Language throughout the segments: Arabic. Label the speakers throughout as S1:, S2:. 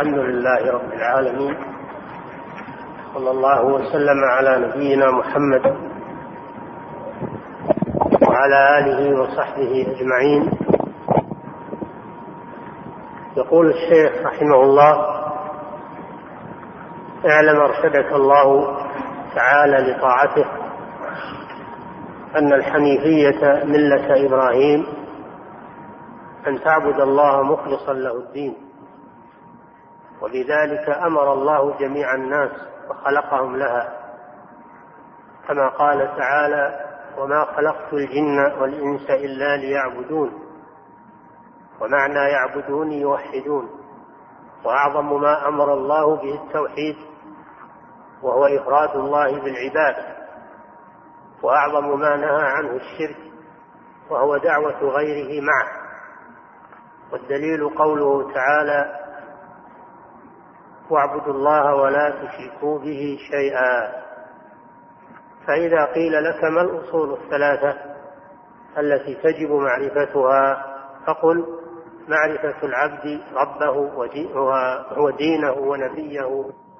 S1: الحمد لله رب العالمين. صلى الله وسلم على نبينا محمد وعلى آله وصحبه أجمعين. يقول الشيخ رحمه الله اعلم أرشدك الله تعالى لطاعته أن الحنيفية ملة إبراهيم أن تعبد الله مخلصا له الدين. وبذلك أمر الله جميع الناس وخلقهم لها. كما قال تعالى وما خلقت الجن والإنس إلا ليعبدون ومعنى يعبدون يوحدون وأعظم ما أمر الله به التوحيد وهو إفراد الله بالعباد وأعظم ما نهى عنه الشرك وهو دعوة غيره معه. والدليل قوله تعالى واعبدوا الله ولا تشركوا به شيئا. فإذا قيل لك ما الأصول الثلاثة التي تجب معرفتها فقل معرفة العبد ربه ودينه ونبيه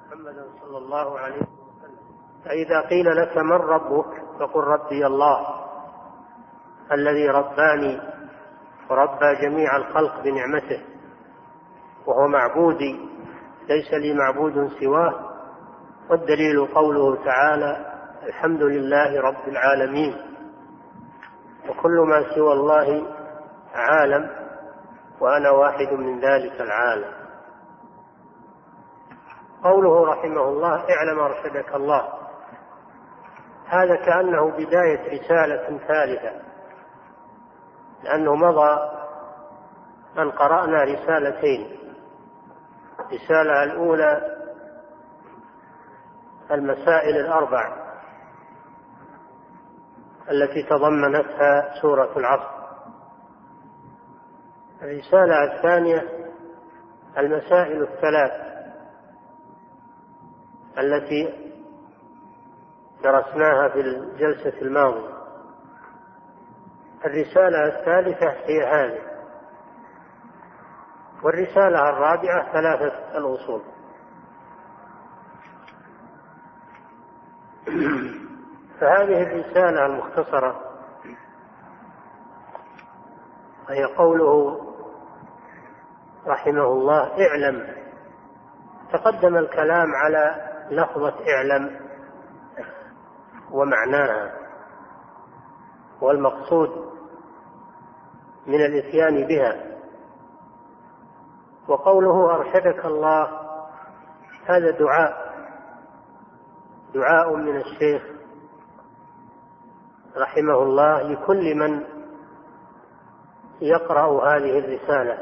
S1: محمدا صلى الله عليه وسلم. فإذا قيل لك من ربك فقل ربي الله الذي رباني وربى جميع الخلق بنعمته وهو معبودي ليس لي معبود سواه والدليل قوله تعالى الحمد لله رب العالمين. وكل ما سوى الله عالم وأنا واحد من ذلك العالم. قوله رحمه الله اعلم أرشدك الله. هذا كأنه بداية رسالة ثالثة لأنه مضى أن قرأنا رسالتين. الرسالة الأولى المسائل الأربع التي تضمنتها سورة العصر. الرسالة الثانية المسائل الثلاث التي درسناها في الجلسة الماضية. الرسالة الثالثة هي هذه. والرسالة الرابعة ثلاثة الأصول فهذه الرسالة المختصرة وهي قوله رحمه الله اعلم. تقدم الكلام على لفظة اعلم ومعناها والمقصود من الإتيان بها وقوله أرشدك الله هذا دعاء دعاء من الشيخ رحمه الله لكل من يقرأ هذه الرسالة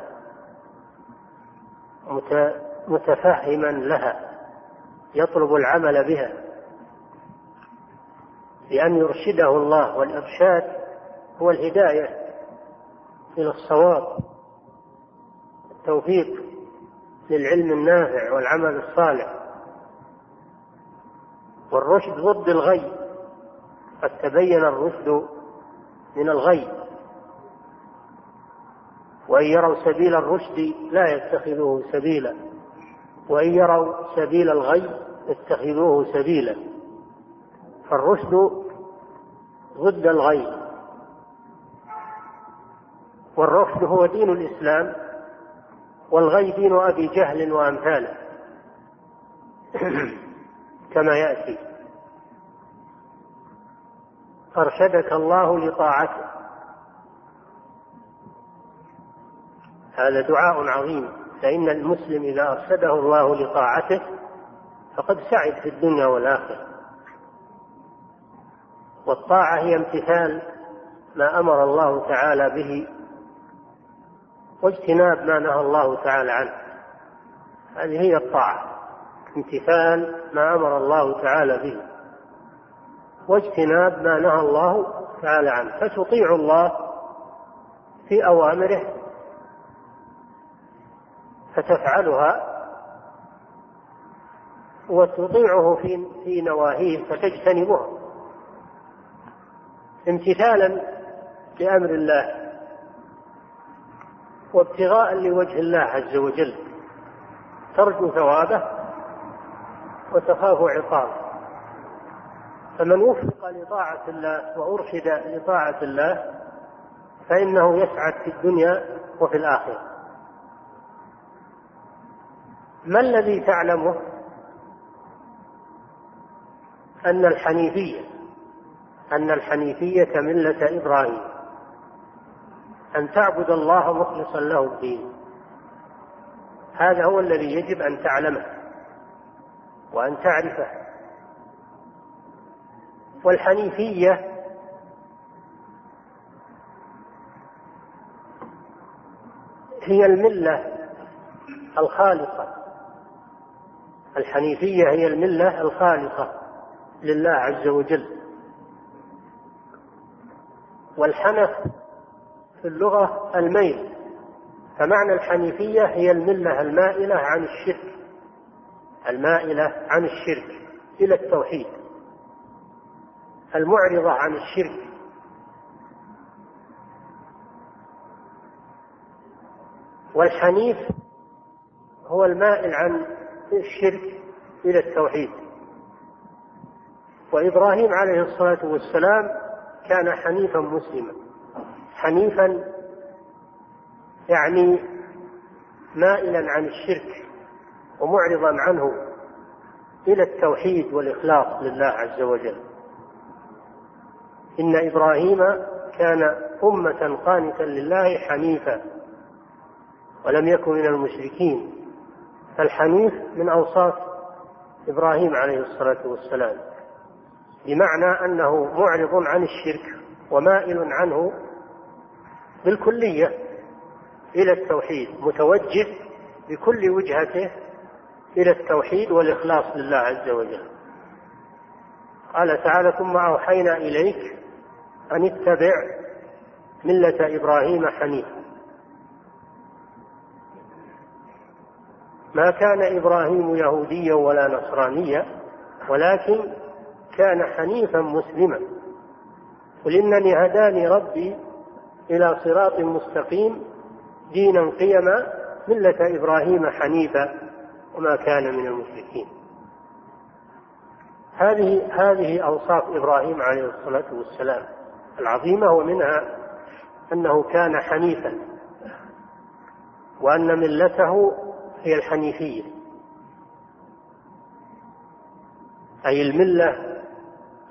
S1: متفهما لها يطلب العمل بها بأن يرشده الله والإرشاد هو الهداية إلى الصواب التوفيق. للعلم النافع والعمل الصالح والرشد ضد الغي قد تبين الرشد من الغي. وإن يروا سبيل الرشد لا يتخذوه سبيلا. وإن يروا سبيل الغي يتخذوه سبيلا. فالرشد ضد الغي. والرشد هو دين الإسلام. والغي دين أبي جهل وأمثاله. كما يأتي. أرشدك الله لطاعته. هذا دعاء عظيم. فإن المسلم إذا أرشده الله لطاعته فقد سعد في الدنيا والآخرة. والطاعة هي امتثال ما أمر الله تعالى به واجتناب ما نهى الله تعالى عنه. هذه هي الطاعة امتثال ما أمر الله تعالى به. واجتناب ما نهى الله تعالى عنه. فتطيع الله في أوامره فتفعلها وتطيعه في في نواهيه فتجتنبها. امتثالا لأمر الله. وابتغاء لوجه الله عز وجل ترجو ثوابه وتخاف عقابه فمن وفق لطاعة الله وأرشد لطاعة الله فإنه يسعد في الدنيا وفي الآخرة. ما الذي تعلمه؟ أن الحنيفية أن الحنيفية ملة إبراهيم. أن تعبد الله مخلصا له الدين. هذا هو الذي يجب أن تعلمه وأن تعرفه. والحنيفية هي الملة الخالصة. الحنيفية هي الملة الخالصة لله عز وجل. والحنف في اللغة الميل. فمعنى الحنيفية هي الملة المائلة عن الشرك المائلة عن الشرك إلى التوحيد. المعرضة عن الشرك. والحنيف هو المائل عن الشرك إلى التوحيد. وإبراهيم عليه الصلاة والسلام كان حنيفا مسلما. حنيفا يعني مائلا عن الشرك ومعرضا عنه إلى التوحيد والإخلاص لله عز وجل. إن إبراهيم كان أمة قانتا لله حنيفا ولم يكن من المشركين. فالحنيف من أوصاف إبراهيم عليه الصلاة والسلام بمعنى أنه معرض عن الشرك ومائل عنه بالكلية إلى التوحيد متوجه بكل وجهته إلى التوحيد والإخلاص لله عز وجل. قال تعالى ثم أوحينا إليك أن اتبع ملة إبراهيم حنيفا. ما كان إبراهيم يهوديا ولا نصرانيا ولكن كان حنيفا مسلما. قل إنني هداني ربي إلى صراط مستقيم دينا قيما ملة إبراهيم حنيفا وما كان من المشركين. هذه هذه أوصاف إبراهيم عليه الصلاة والسلام. العظيمة ومنها أنه كان حنيفا وأن ملته هي الحنيفية. أي الملة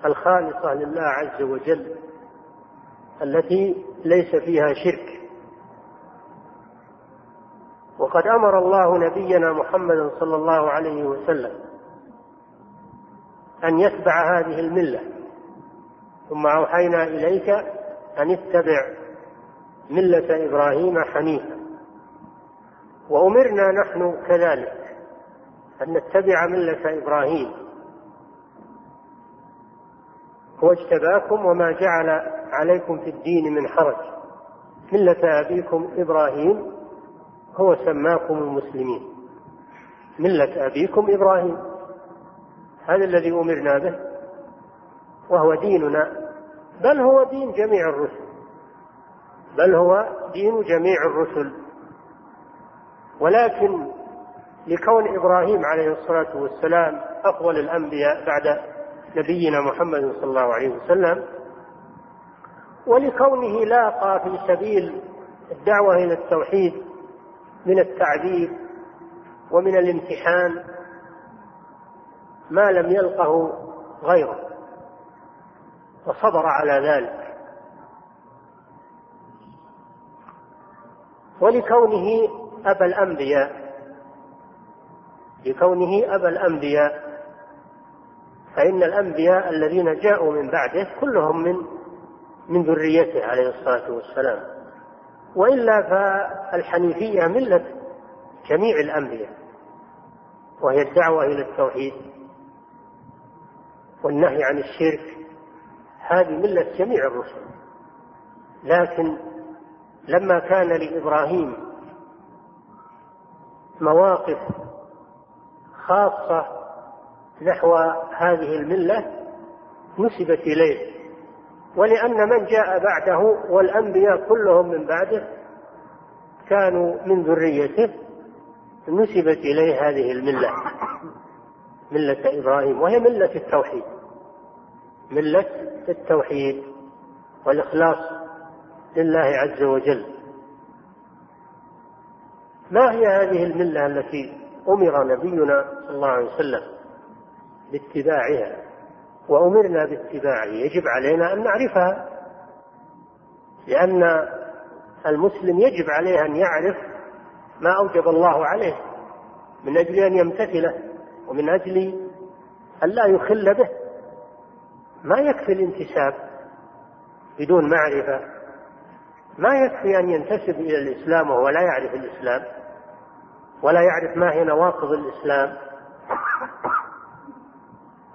S1: الخالصة لله عز وجل. التي ليس فيها شرك. وقد أمر الله نبينا محمدا صلى الله عليه وسلم أن يتبع هذه الملة. ثم أوحينا إليك أن اتبع ملة إبراهيم حنيفا. وأمرنا نحن كذلك أن نتبع ملة إبراهيم. هو اجتباكم وما جعل عليكم في الدين من حرج. ملة أبيكم إبراهيم هو سماكم المسلمين. ملة أبيكم إبراهيم هذا الذي أمرنا به وهو ديننا. بل هو دين جميع الرسل. بل هو دين جميع الرسل. ولكن لكون إبراهيم عليه الصلاة والسلام أفضل الأنبياء بعد نبينا محمد صلى الله عليه وسلم ولكونه لاقى في سبيل الدعوة إلى التوحيد من التعذيب ومن الامتحان ما لم يلقه غيره وصبر على ذلك. ولكونه أبا الأنبياء لكونه أبا الأنبياء فإن الأنبياء الذين جاءوا من بعده كلهم من من ذريته عليه الصلاة والسلام. وإلا فالحنيفية ملة جميع الأنبياء وهي الدعوة إلى التوحيد والنهي عن الشرك هذه ملة جميع الرسل. لكن لما كان لإبراهيم مواقف خاصة نحو هذه الملة نسبت إليه. ولأن من جاء بعده والأنبياء كلهم من بعده كانوا من ذريته نسبت إليه هذه الملة ملة إبراهيم وهي ملة التوحيد ملة التوحيد والإخلاص لله عز وجل. ما هي هذه الملة التي أمر نبينا صلى الله عليه وسلم؟ باتباعها. وأمرنا باتباعه. يجب علينا أن نعرفها. لأن المسلم يجب عليه أن يعرف ما أوجب الله عليه من أجل أن يمتثله ومن أجل أن لا يخل به. ما يكفي الانتساب بدون معرفة. ما يكفي أن ينتسب إلى الإسلام وهو لا يعرف الإسلام ولا يعرف ما هي نواقض الإسلام.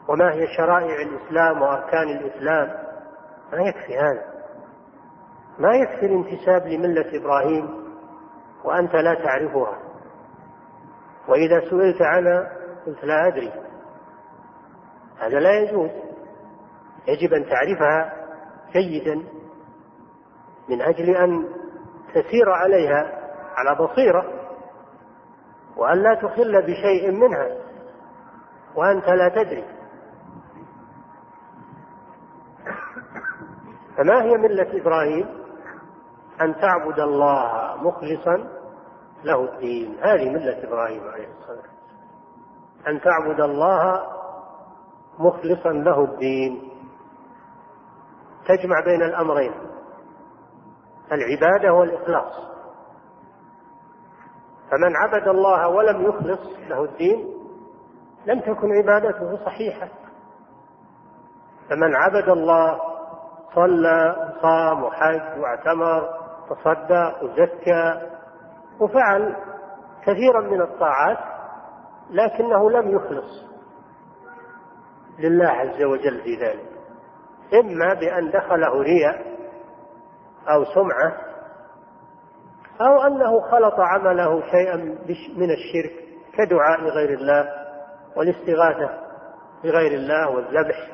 S1: وما هي شرائع الإسلام وأركان الإسلام. ما يكفي هذا. ما يكفي الانتساب لملة إبراهيم وأنت لا تعرفها. وإذا سئلت عنها قلت لا أدري. هذا لا يجوز. يجب أن تعرفها جيدا من أجل أن تسير عليها على بصيرة وأن لا تخل بشيء منها وأنت لا تدري. فما هي ملة إبراهيم؟ أن تعبد الله مخلصا له الدين. هذه ملة إبراهيم عليه الصلاة والسلام. أن تعبد الله مخلصا له الدين. تجمع بين الأمرين العبادة والإخلاص. فمن عبد الله ولم يخلص له الدين لم تكن عبادته صحيحة. فمن عبد الله صلى صام وحج واعتمر تصدق وزكى وفعل كثيرا من الطاعات لكنه لم يخلص لله عز وجل في ذلك. إما بأن دخله رياء أو سمعة أو أنه خلط عمله شيئا من الشرك كدعاء غير الله والاستغاثة بغير الله والذبح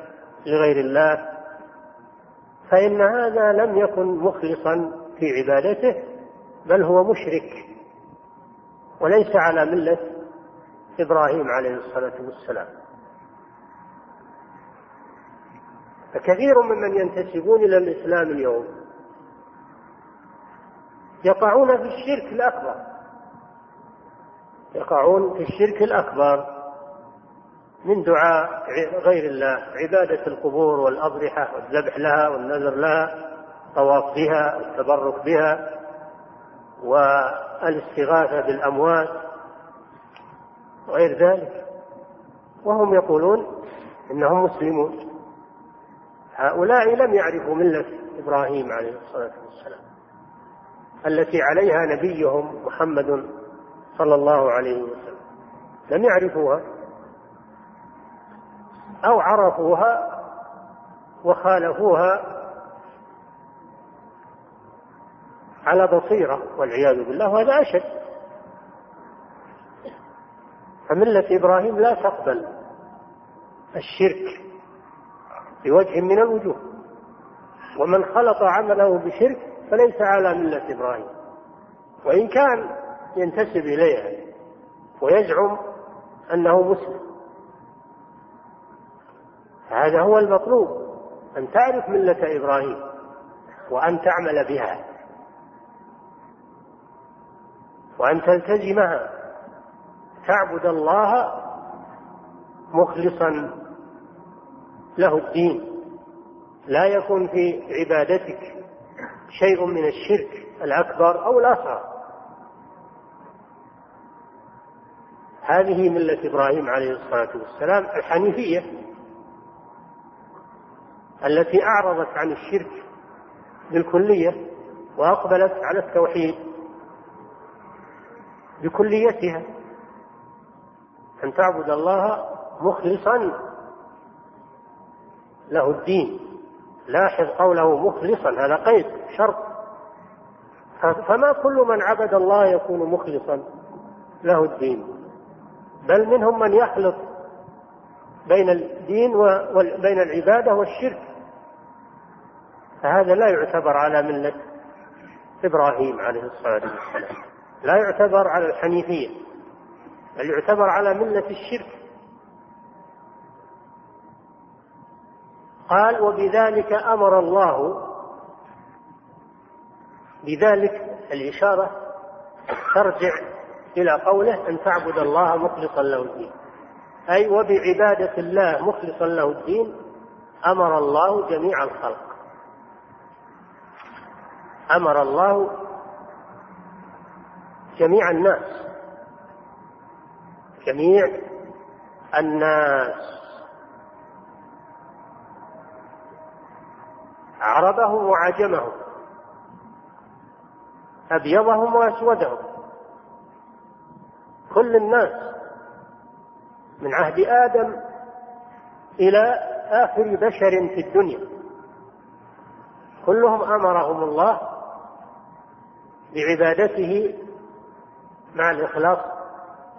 S1: لغير الله فإن هذا لم يكن مخلصا في عبادته بل هو مشرك وليس على ملة إبراهيم عليه الصلاة والسلام. فكثير ممن ينتسبون إلى الإسلام اليوم يقعون في الشرك الأكبر. يقعون في الشرك الأكبر من دعاء غير الله عبادة القبور والأضرحة والذبح لها والنذر لها الطواف بها والتبرك بها والاستغاثة بالأموات وغير ذلك. وهم يقولون إنهم مسلمون. هؤلاء لم يعرفوا ملة إبراهيم عليه الصلاة والسلام التي عليها نبيهم محمد صلى الله عليه وسلم. لم يعرفوها. أو عرفوها وخالفوها على بصيرة والعياذ بالله وهذا أشد. فملة إبراهيم لا تقبل الشرك بوجه من الوجوه ومن خلط عمله بشرك فليس على ملة إبراهيم. وإن كان ينتسب إليها ويزعم أنه مسلم هذا هو المطلوب أن تعرف ملة إبراهيم وأن تعمل بها وأن تلتزمها تعبد الله مخلصا له الدين. لا يكون في عبادتك شيء من الشرك الأكبر أو الأصغر. هذه ملة إبراهيم عليه الصلاة والسلام الحنيفية. التي أعرضت عن الشرك بالكلية وأقبلت على التوحيد بكليتها أن تعبد الله مخلصا له الدين. لاحظ قوله مخلصا هذا قيد شرط. فما كل من عبد الله يكون مخلصا له الدين؟ بل منهم من يخلط بين الدين وبين العبادة والشرك. فهذا لا يعتبر على ملة إبراهيم عليه الصلاة والسلام. لا يعتبر على الحنيفية بل يعتبر على ملة الشرك. قال وبذلك أمر الله بذلك الإشارة ترجع إلى قوله أن تعبد الله مخلصا له الدين. أي وبعبادة الله مخلصا له الدين أمر الله جميع الخلق. أمر الله جميع الناس. جميع الناس. عربهم وعجمهم. أبيضهم وأسودهم. كل الناس من عهد آدم إلى آخر بشر في الدنيا. كلهم أمرهم الله بعبادته مع الإخلاص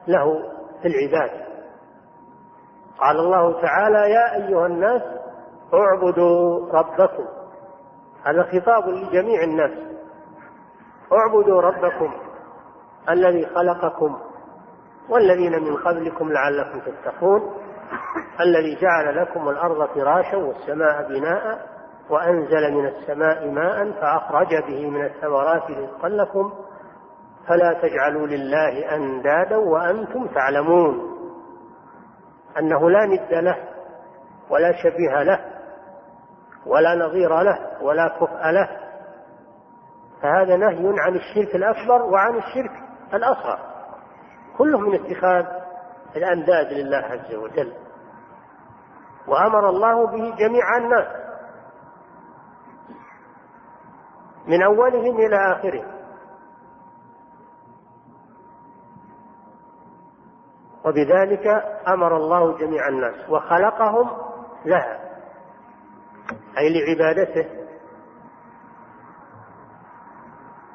S1: له في العبادة قال الله تعالى يا أيها الناس اعبدوا ربكم. هذا خطاب لجميع الناس. اعبدوا ربكم الذي خلقكم والذين من قبلكم لعلكم تتقون الذي جعل لكم الأرض فراشا والسماء بناء وأنزل من السماء ماء فأخرج به من الثمرات رزقا لكم فلا تجعلوا لله أندادا وأنتم تعلمون. أنه لا ند له ولا شبيه له ولا نظير له ولا كفء له. فهذا نهي عن الشرك الأكبر وعن الشرك الأصغر. كله من اتخاذ الأنداد لله عز وجل. وأمر الله به جميع الناس. من أولهم إلى آخرهم وبذلك أمر الله جميع الناس وخلقهم لها أي لعبادته.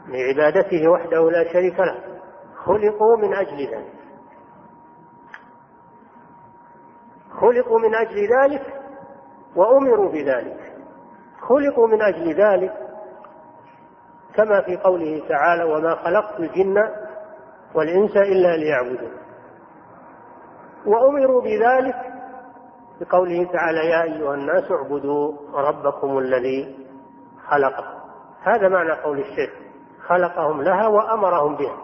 S1: لعبادته وحده لا شريك له خلقوا من أجل ذلك. خلقوا من أجل ذلك وأمروا بذلك. خلقوا من أجل ذلك كما في قوله تعالى وما خلقت الجن والإنس إلا ليعبدون. وأمروا بذلك بقوله تعالى يا أيها الناس اعبدوا ربكم الذي خلقكم. هذا معنى قول الشيخ. خلقهم لها وأمرهم بها.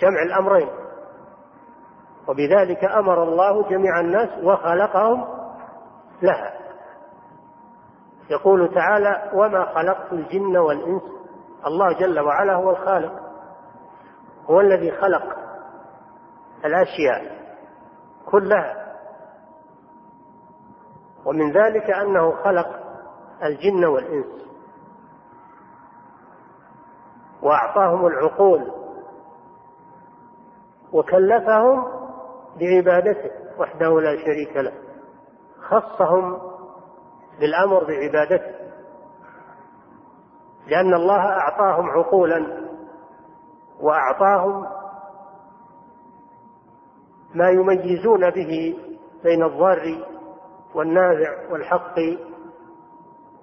S1: جمع الأمرين. وبذلك أمر الله جميع الناس وخلقهم لها. يقول تعالى وما خلقت الجن والإنس. الله جل وعلا هو الخالق. هو الذي خلق الأشياء كلها. ومن ذلك أنه خلق الجن والإنس. وأعطاهم العقول. وكلفهم بعبادته وحده لا شريك له. خصهم بالأمر بعبادته. لأن الله أعطاهم عقولا وأعطاهم ما يميزون به بين الضار والنافع والحق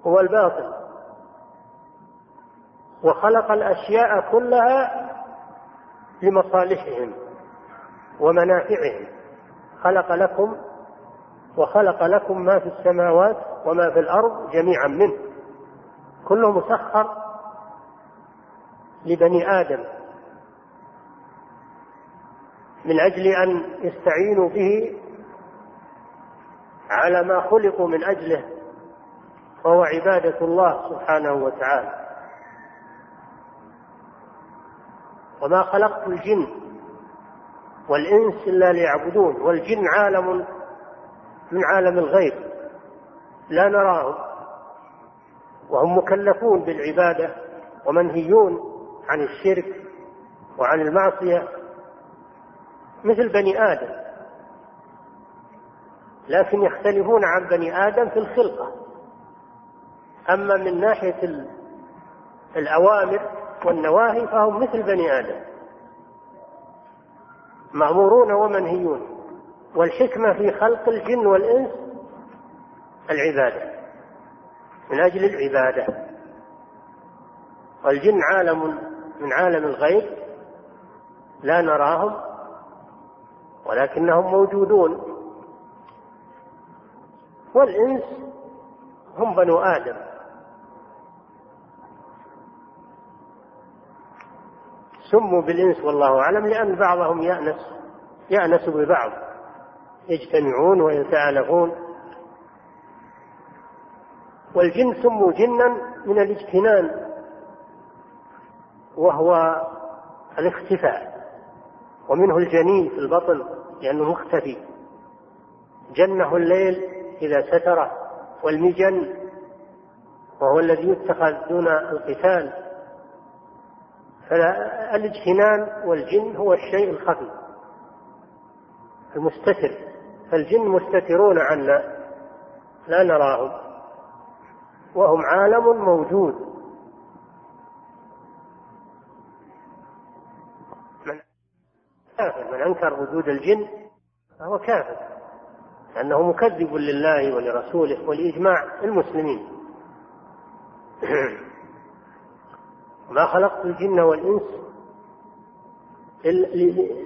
S1: والباطل وخلق الأشياء كلها لمصالحهم ومنافعهم. خلق لكم وخلق لكم ما في السماوات وما في الأرض جميعا منه. كله مسخر لبني آدم من أجل أن يستعينوا به على ما خلقوا من أجله وهو عبادة الله سبحانه وتعالى. وما خلقت الجن والإنس إلا ليعبدون والجن عالم من عالم الغيب. لا نراهم. وهم مكلفون بالعبادة ومنهيون عن الشرك وعن المعصية مثل بني آدم. لكن يختلفون عن بني آدم في الخلقة. أما من ناحية الأوامر والنواهي فهم مثل بني آدم. مأمورون ومنهيون. والحكمة في خلق الجن والإنس العبادة. من أجل العبادة. والجن عالم من عالم الغيب لا نراهم ولكنهم موجودون. والإنس هم بنو آدم. سموا بالإنس والله أعلم لأن بعضهم يأنس يأنس ببعض. يجتمعون ويتآلفون والجن سموا جنا من الاجتنان وهو الاختفاء ومنه الجنين في البطن لأنه مختفي. جنه الليل إذا ستره والمجن وهو الذي يتخذ دون القتال. فالاجتنان والجن هو الشيء الخفي المستتر. فالجن مستترون عنا لا نراهم. وهم عالم موجود. من كافر. من أنكر وجود الجن فهو كافر. لأنه مكذب لله ولرسوله ولاجماع المسلمين. ما خلقت الجن والإنس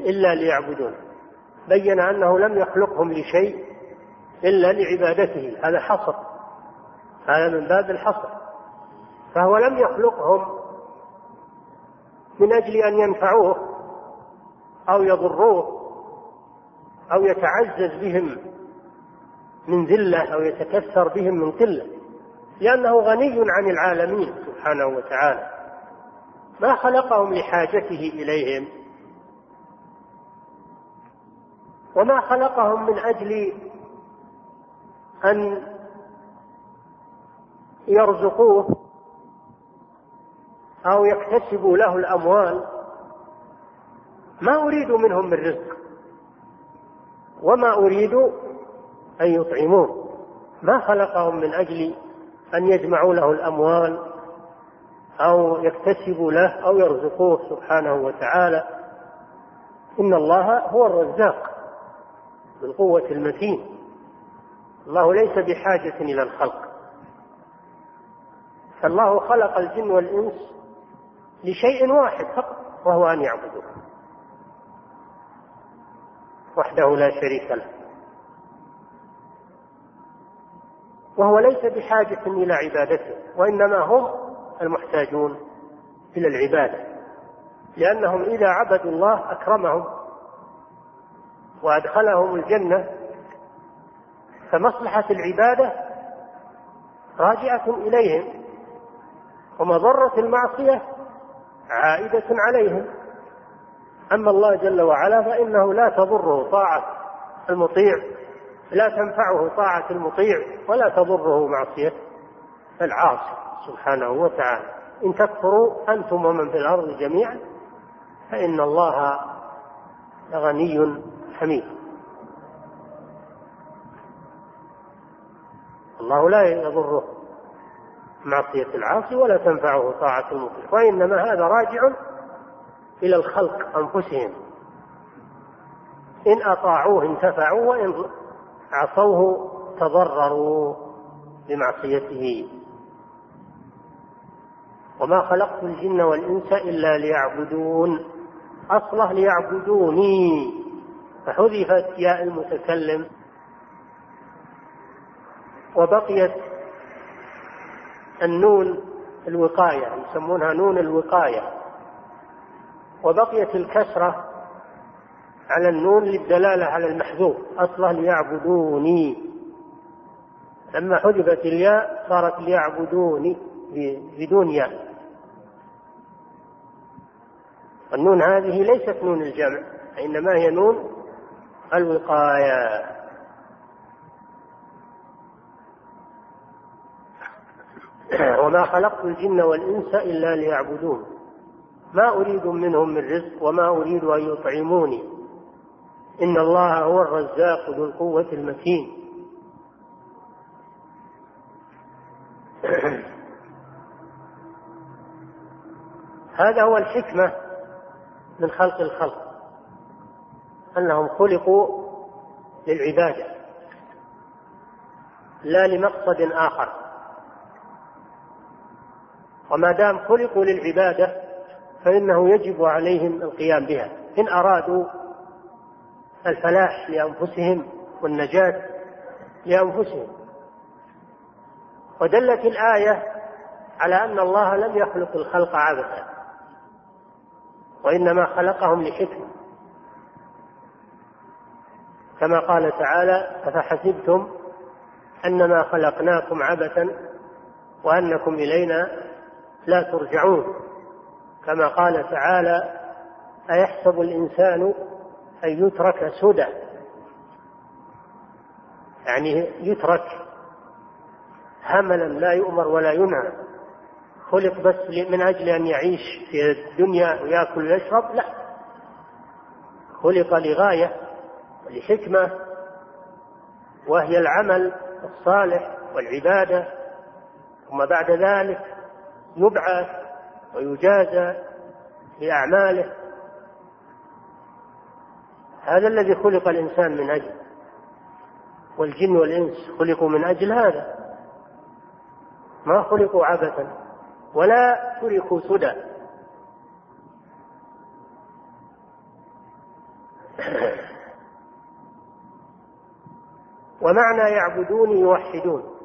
S1: إلا ليعبدون. بين أنه لم يخلقهم لشيء إلا لعبادته. هذا حصر. هذا من باب الحصر. فهو لم يخلقهم من أجل أن ينفعوه أو يضروه أو يتعزز بهم من ذلة أو يتكثر بهم من قلة. لأنه غني عن العالمين سبحانه وتعالى. ما خلقهم لحاجته إليهم. وما خلقهم من أجل أن يرزقوه أو يكتسبوا له الأموال ما أريد منهم من رزق وما أريد أن يطعمون ما خلقهم من أجل أن يجمعوا له الأموال أو يكتسبوا له أو يرزقوه سبحانه وتعالى. إن الله هو الرزاق بالقوه المتين. الله ليس بحاجة إلى الخلق. فالله خلق الجن والإنس لشيء واحد فقط وهو أن يعبدوه. وحده لا شريك له. وهو ليس بحاجة إلى عبادته وإنما هم المحتاجون إلى العبادة لأنهم إذا عبدوا الله أكرمهم وأدخلهم الجنة فمصلحة العبادة راجعة إليهم. ومضرة المعصية عائدة عليهم. أما الله جل وعلا فإنه لا تضره طاعة المطيع لا تنفعه طاعة المطيع ولا تضره معصية. العاصي سبحانه وتعالى. إن تكفروا أنتم ومن في الأرض جميعا فإن الله لغني حميد. الله لا يضره معصية العاصي ولا تنفعه طاعة المطيع وإنما هذا راجع إلى الخلق أنفسهم. إن أطاعوه انتفعوا وإن عصوه تضرروا بمعصيته. وما خلقت الجن والإنس إلا ليعبدون أصله ليعبدوني. فحذفت ياء المتكلم. وبقيت النون الوقاية يسمونها نون الوقاية. وبقيت الكسرة على النون للدلالة على المحذوف أصلا ليعبدوني لما حذفت الياء صارت ليعبدوني بدون ياء. النون هذه ليست نون الجمع إنما هي نون الوقاية. وما خلقت الجن والإنس إلا ليعبدون. ما أريد منهم من رزق وما أريد أن يطعموني. إن الله هو الرزاق ذو القوة المتين. هذا هو الحكمة من خلق الخلق. أنهم خلقوا للعبادة لا لمقصد آخر. وما دام خلقوا للعبادة فإنه يجب عليهم القيام بها. إن أرادوا الفلاح لأنفسهم والنجاة لأنفسهم. ودلت الآية على أن الله لم يخلق الخلق عبثا وإنما خلقهم لحكمة كما قال تعالى أفحسبتم أنما خلقناكم عبثا وأنكم إلينا لا ترجعون. كما قال تعالى أيحسب الإنسان أن يترك سدى؟ يعني يترك هملا لا يؤمر ولا ينهى. خلق بس من أجل أن يعيش في الدنيا ويأكل ويشرب؟ لا. خلق لغاية ولحكمة وهي العمل الصالح والعبادة. ثم بعد ذلك يبعث ويجازى بأعماله هذا الذي خلق الإنسان من أجله والجن والإنس خلقوا من أجل هذا. ما خلقوا عبثا ولا تركوا سدى. ومعنى يعبدون يوحدون.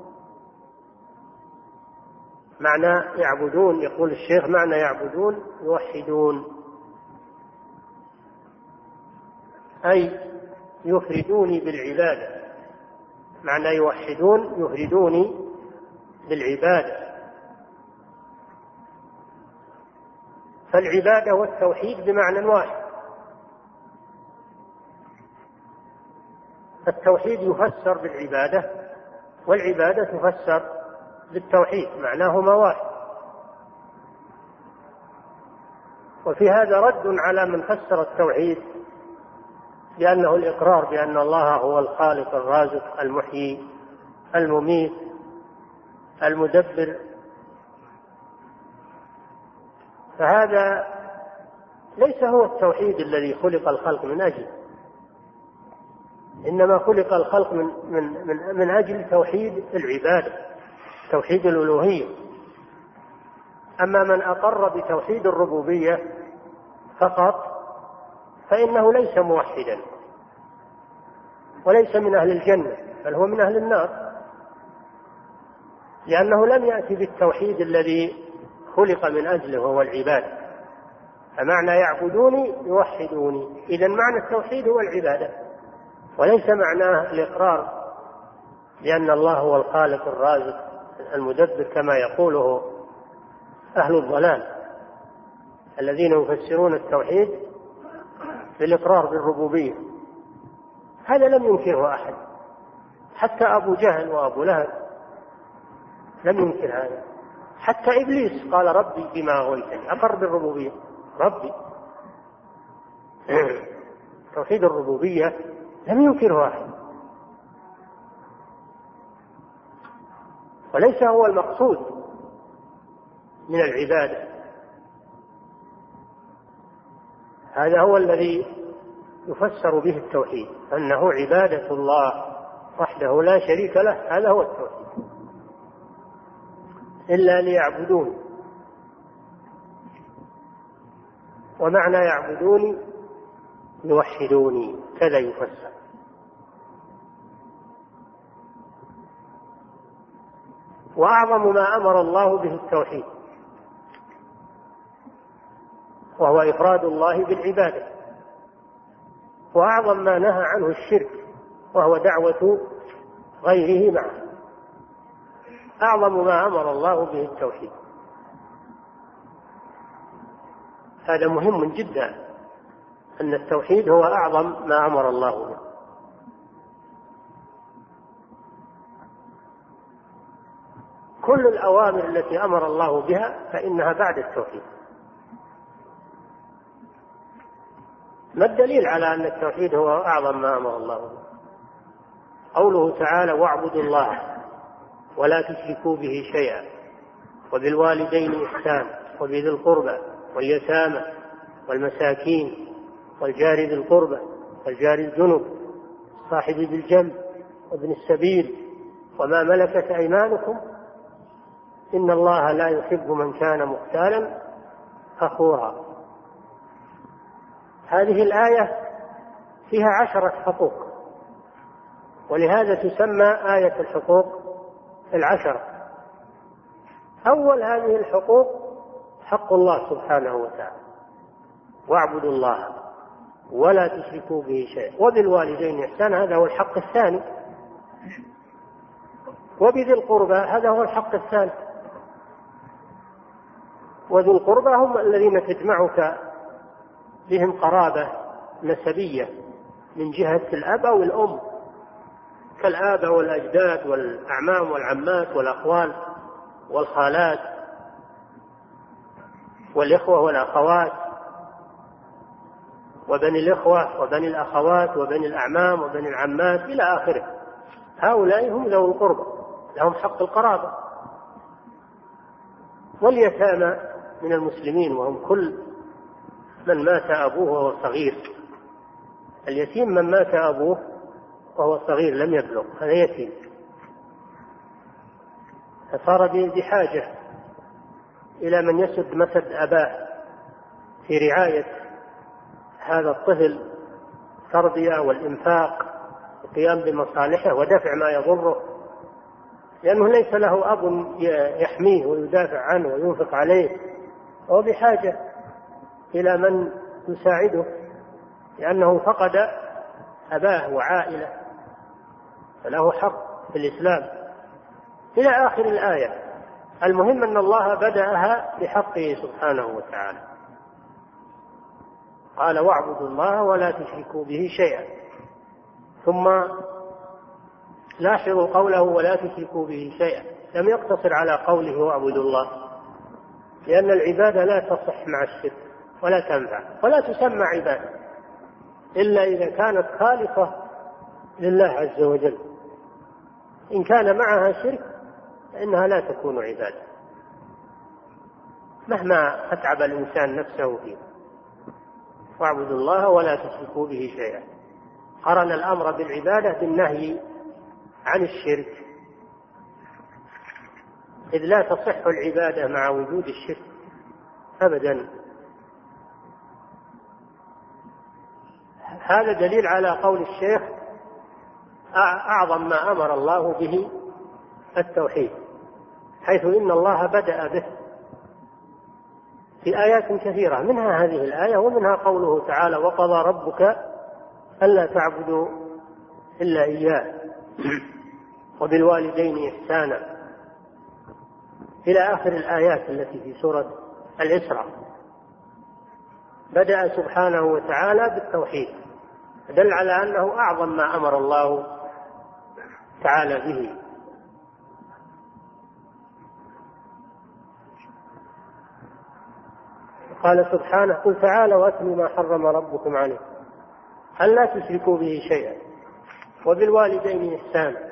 S1: معنى يعبدون يقول الشيخ معنى يعبدون يوحدون. أي يفردوني بالعبادة. معنى يوحدون يفردوني بالعبادة. فالعبادة والتوحيد بمعنى واحد. التوحيد يفسر بالعبادة والعبادة تفسر بالتوحيد معناهما واحد. وفي هذا رد على من فسر التوحيد بأنه الإقرار بأن الله هو الخالق الرازق المحيي المميت المدبر. فهذا ليس هو التوحيد الذي خلق الخلق من أجله إنما خلق الخلق من من من, من أجل توحيد العبادة. توحيد الألوهية. أما من أقر بتوحيد الربوبية فقط فإنه ليس موحدا وليس من أهل الجنة بل هو من أهل النار لأنه لم يأتي بالتوحيد الذي خلق من أجله وهو العبادة فمعنى يعبدوني يوحدوني. إذا معنى التوحيد هو العبادة وليس معناه الإقرار بأن الله هو الخالق الرازق المدبر كما يقوله أهل الضلال الذين يفسرون التوحيد بالإقرار بالربوبية. هذا لم ينكره أحد. حتى أبو جهل وأبو لهب لم ينكر هذا. حتى إبليس قال ربي بما أغويتني أقر بالربوبية. ربي. توحيد الربوبية لم ينكره أحد. وليس هو المقصود من العبادة. هذا هو الذي يفسر به التوحيد أنه عبادة الله وحده لا شريك له هذا هو التوحيد. إلا ليعبدون ومعنى يعبدوني يوحدوني كذا يفسر. وأعظم ما أمر الله به التوحيد وهو إفراد الله بالعبادة وأعظم ما نهى عنه الشرك وهو دعوة غيره معه أعظم ما أمر الله به التوحيد. هذا مهم جدا أن التوحيد هو أعظم ما أمر الله به. كل الأوامر التي أمر الله بها فإنها بعد التوحيد. ما الدليل على أن التوحيد هو أعظم ما أمر الله به؟ قوله تعالى واعبدوا الله ولا تشركوا به شيئا وبالوالدين إحسان وبذي القربى واليتامى والمساكين والجار ذي القربى والجار الجنب صاحب بالجنب وابن السبيل وما ملكت أيمانكم إن الله لا يحب من كان مختالا فخورا. هذه الآية فيها عشرة حقوق ولهذا تسمى آية الحقوق العشرة. أول هذه الحقوق حق الله سبحانه وتعالى واعبدوا الله ولا تشركوا به شيئا. وبالوالدين إحسانا هذا هو الحق الثاني. وبذي القربى هذا هو الحق الثالث وذو القربى هم الذين تجمعك بهم قرابة نسبية من جهة الأب أو الأم. كالآباء والأجداد والأعمام والعمات والأخوال والخالات والإخوة والأخوات وبني الإخوة وبني الأخوات وبني الأعمام وبني العمات إلى آخره. هؤلاء هم ذوي القربى لهم حق القرابة. واليتامى من المسلمين وهم كل من مات أبوه وهو صغير. اليتيم من مات أبوه وهو صغير لم يبلغ هذا يتيم. فصار بحاجة إلى من يسد مسد أباه. في رعاية هذا الطفل تربية والإنفاق القيام بمصالحه ودفع ما يضره لأنه ليس له أب يحميه ويدافع عنه وينفق عليه. هو بحاجة إلى من يساعده لأنه فقد أباه وعائلة فله حق في الإسلام. إلى آخر الآية المهم أن الله بدأها بحقه سبحانه وتعالى. قال واعبدوا الله ولا تشركوا به شيئا. ثم لاحظوا قوله ولا تشركوا به شيئا. لم يقتصر على قوله واعبدوا الله. لأن العبادة لا تصح مع الشرك ولا تنفع ولا تسمى عبادة إلا إذا كانت خالصة لله عز وجل. إن كان معها شرك فإنها لا تكون عبادة. مهما أتعب الإنسان نفسه فيه واعبدوا الله ولا تشركوا به شيئا. قرن الأمر بالعبادة بالنهي عن الشرك. إذ لا تصح العبادة مع وجود الشرك أبدا. هذا دليل على قول الشيخ أعظم ما أمر الله به التوحيد حيث إن الله بدأ به في آيات كثيرة منها هذه الآية ومنها قوله تعالى وقضى ربك ألا تعبدوا إلا إياه وبالوالدين إحسانا. إلى آخر الآيات التي في سورة الإسراء. بدأ سبحانه وتعالى بالتوحيد. دل على أنه أعظم ما أمر الله تعالى به. قال سبحانه قل تعالوا واتلوا ما حرم ربكم عليكم ألا تشركوا به شيئا؟ وبالوالدين إحسانا.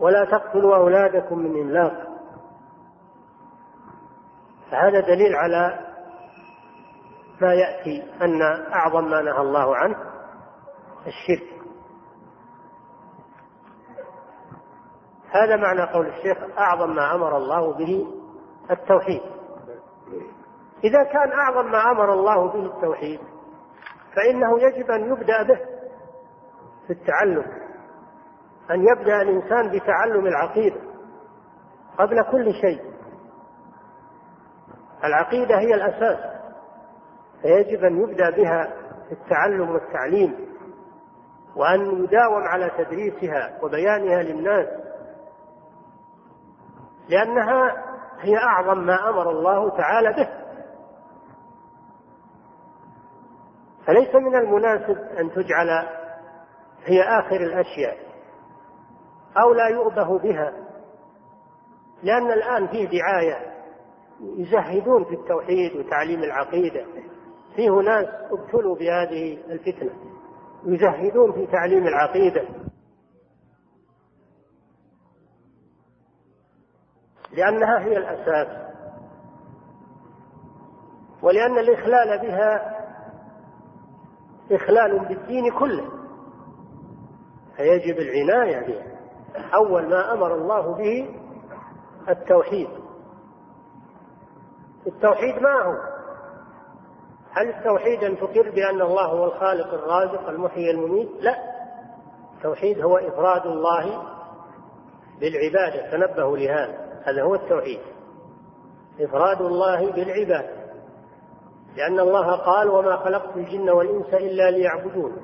S1: ولا تقتلوا أولادكم من إملاق. فهذا دليل على ما يأتي أن أعظم ما نهى الله عنه الشرك. هذا معنى قول الشيخ أعظم ما أمر الله به التوحيد. إذا كان أعظم ما أمر الله به التوحيد فإنه يجب أن يبدأ به في التعلم أن يبدأ الإنسان بتعلم العقيدة قبل كل شيء. العقيدة هي الأساس. فيجب أن يبدأ بها في التعلم والتعليم وأن يداوم على تدريسها وبيانها للناس لأنها هي أعظم ما أمر الله تعالى به. فليس من المناسب أن تجعل هي آخر الأشياء أو لا يؤبه بها لأن الآن فيه دعاية يزهدون في التوحيد وتعليم العقيدة. فيه ناس ابتلوا بهذه الفتنة. يزهدون في تعليم العقيدة. لأنها هي الأساس. ولأن الإخلال بها إخلال بالدين كله. فيجب العناية بها. أول ما أمر الله به التوحيد. التوحيد ما هو؟ هل التوحيد أن تقر بأن الله هو الخالق الرازق المحيي المميت؟ لا. التوحيد هو إفراد الله بالعبادة. تنبهوا لهذا. هذا هو التوحيد. إفراد الله بالعبادة. لأن الله قال وما خلقت الجن والإنس إلا ليعبدون.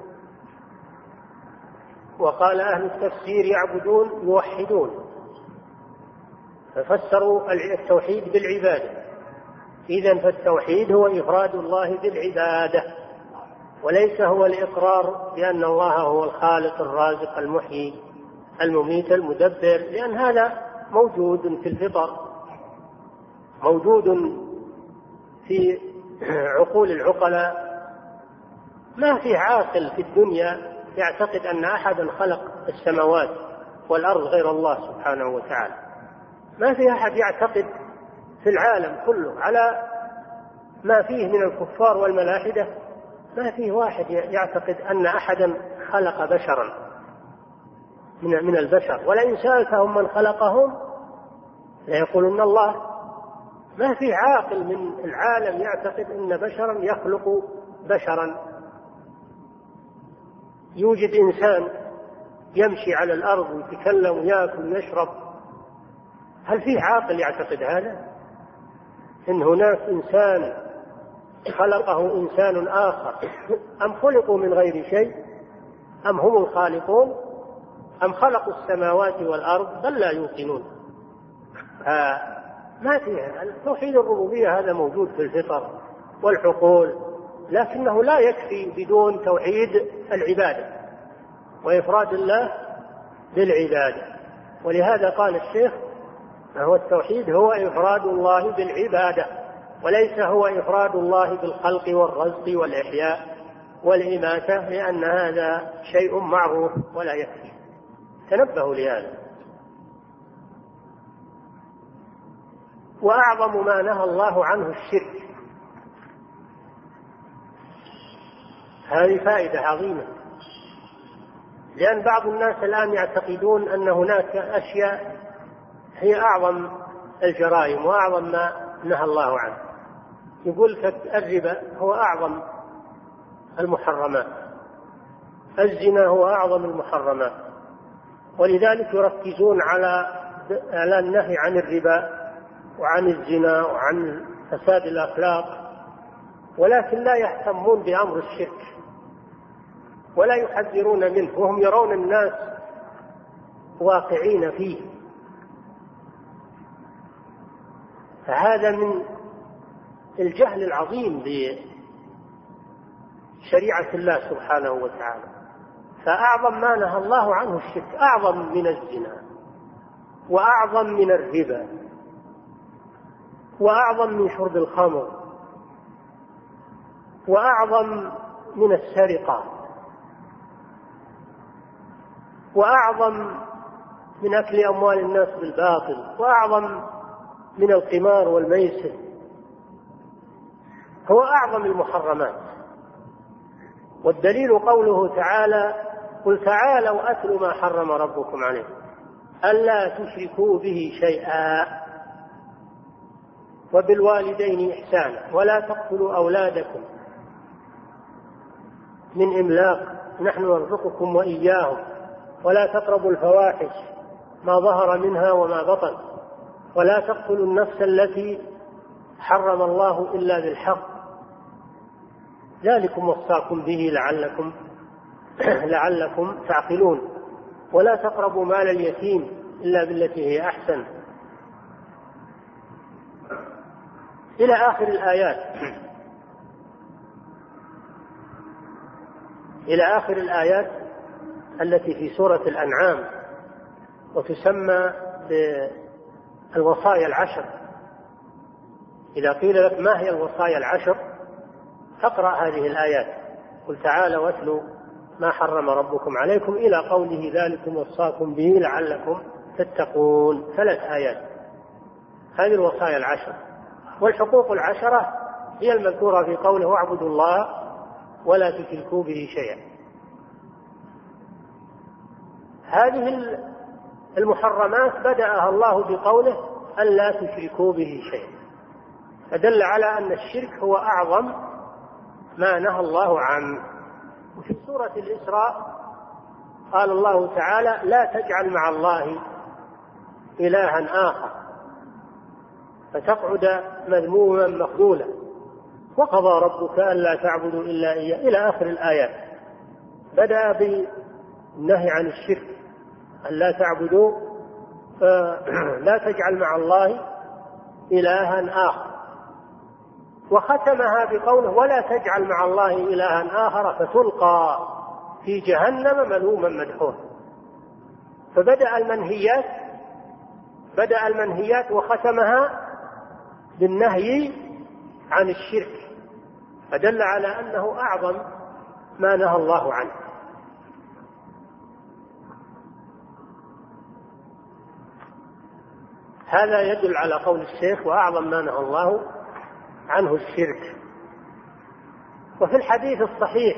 S1: وقال أهل التفسير يعبدون يوحدون. ففسروا التوحيد بالعبادة. إذا فالتوحيد هو إفراد الله بالعبادة وليس هو الإقرار بأن الله هو الخالق الرازق المحيي المميت المدبر لأن هذا موجود في الفطر موجود في عقول العقلاء. ما في عاقل في الدنيا يعتقد أن أحدا خلق السماوات والأرض غير الله سبحانه وتعالى. ما في أحد يعتقد في العالم كله على ما فيه من الكفار والملاحدة ما فيه واحد يعتقد أن أحدا خلق بشرا من من البشر. ولئن سألتهم من خلقهم ليقولن الله. ما في عاقل من العالم يعتقد أن بشرا يخلق بشرا. يوجد إنسان يمشي على الأرض ويتكلم ويأكل ويشرب. هل في عاقل يعتقد هذا؟ إن هناك إنسان خلقه إنسان آخر أم خلقوا من غير شيء؟ أم هم الخالقون؟ أم خلقوا السماوات والأرض بل لا يوقنون؟ ما فيها توحيد الربوبية هذا موجود في الفطر والحقول لكنه لا يكفي بدون توحيد العبادة وإفراد الله بالعبادة. ولهذا قال الشيخ فهو التوحيد هو إفراد الله بالعبادة وليس هو إفراد الله بالخلق والرزق والإحياء والإماتة لأن هذا شيء معروف ولا يكفي تنبهوا لهذا. وأعظم ما نهى الله عنه الشرك. هذه فائدة عظيمة. لأن بعض الناس الآن يعتقدون أن هناك أشياء هي أعظم الجرائم وأعظم ما نهى الله عنه. يقول الربا هو أعظم المحرمات. الزنا هو أعظم المحرمات. ولذلك يركزون على على النهي عن الربا وعن الزنا وعن فساد الأخلاق ولكن لا يهتمون بأمر الشرك ولا يحذرون منه وهم يرون الناس واقعين فيه. فهذا من الجهل العظيم بشريعة الله سبحانه وتعالى. فأعظم ما نهى الله عنه الشرك أعظم من الزنا وأعظم من الربا وأعظم من شرب الخمر وأعظم من السرقة وأعظم من أكل أموال الناس بالباطل وأعظم من القمار والميسر. هو أعظم المحرمات. والدليل قوله تعالى قل تعالوا أتلوا ما حرم ربكم عليكم ألا تشركوا به شيئا. وبالوالدين إحسانا. ولا تقتلوا أولادكم. من إملاق نحن نرزقكم وإياهم. ولا تقربوا الفواحش. ما ظهر منها وما بطن. ولا تقتلوا النفس التي حرم الله إلا بالحق. ذلكم وصاكم به لعلكم لعلكم تعقلون. ولا تقربوا مال اليتيم إلا بالتي هي أحسن. إلى آخر الآيات. إلى آخر الآيات التي في سورة الأنعام وتسمى بالوصايا العشر. إذا قيل لك ما هي الوصايا العشر فاقرأ هذه الآيات. قل تعالوا واتلوا ما حرم ربكم عليكم إلى قوله ذلكم وصاكم به لعلكم تتقون. ثلاث آيات. هذه الوصايا العشر. والحقوق العشرة هي المذكورة في قوله واعبدوا الله ولا تشركوا به شيئا. هذه المحرمات بدأها الله بقوله ألا تشركوا به شيئا. فدل على أن الشرك هو أعظم ما نهى الله عنه. وفي سورة الإسراء قال الله تعالى لا تجعل مع الله إلها آخر. فتقعد مذموما مخذولا. وقضى ربك ألا تعبدوا إلا إياه. إلى آخر الآيات. بدأ بالنهي عن الشرك. ألا تعبدوا لا تجعل مع الله إلها آخر. وختمها بقوله ولا تجعل مع الله إلها آخر فتلقى في جهنم ملوما مدحورا فبدأ المنهيات بدأ المنهيات وختمها بالنهي عن الشرك فدل على أنه أعظم ما نهى الله عنه. هذا يدل على قول الشيخ وأعظم ما نهى الله عنه الشرك. وفي الحديث الصحيح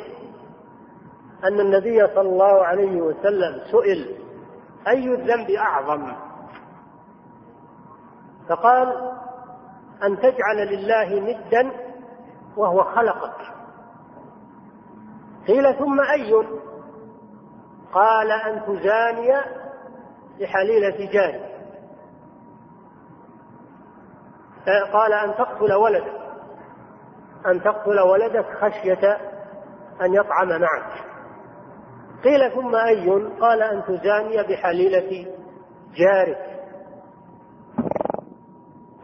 S1: أن النبي صلى الله عليه وسلم سئل أي الذنب أعظم؟ فقال أن تجعل لله ندا وهو خلقك. قيل ثم أي؟ قال أن تزاني بحليلة جاري. قال أن تقتل ولدك. أن تقتل ولدك خشية أن يطعم معك. قيل ثم أي قال أن تزاني بحليلة جارك.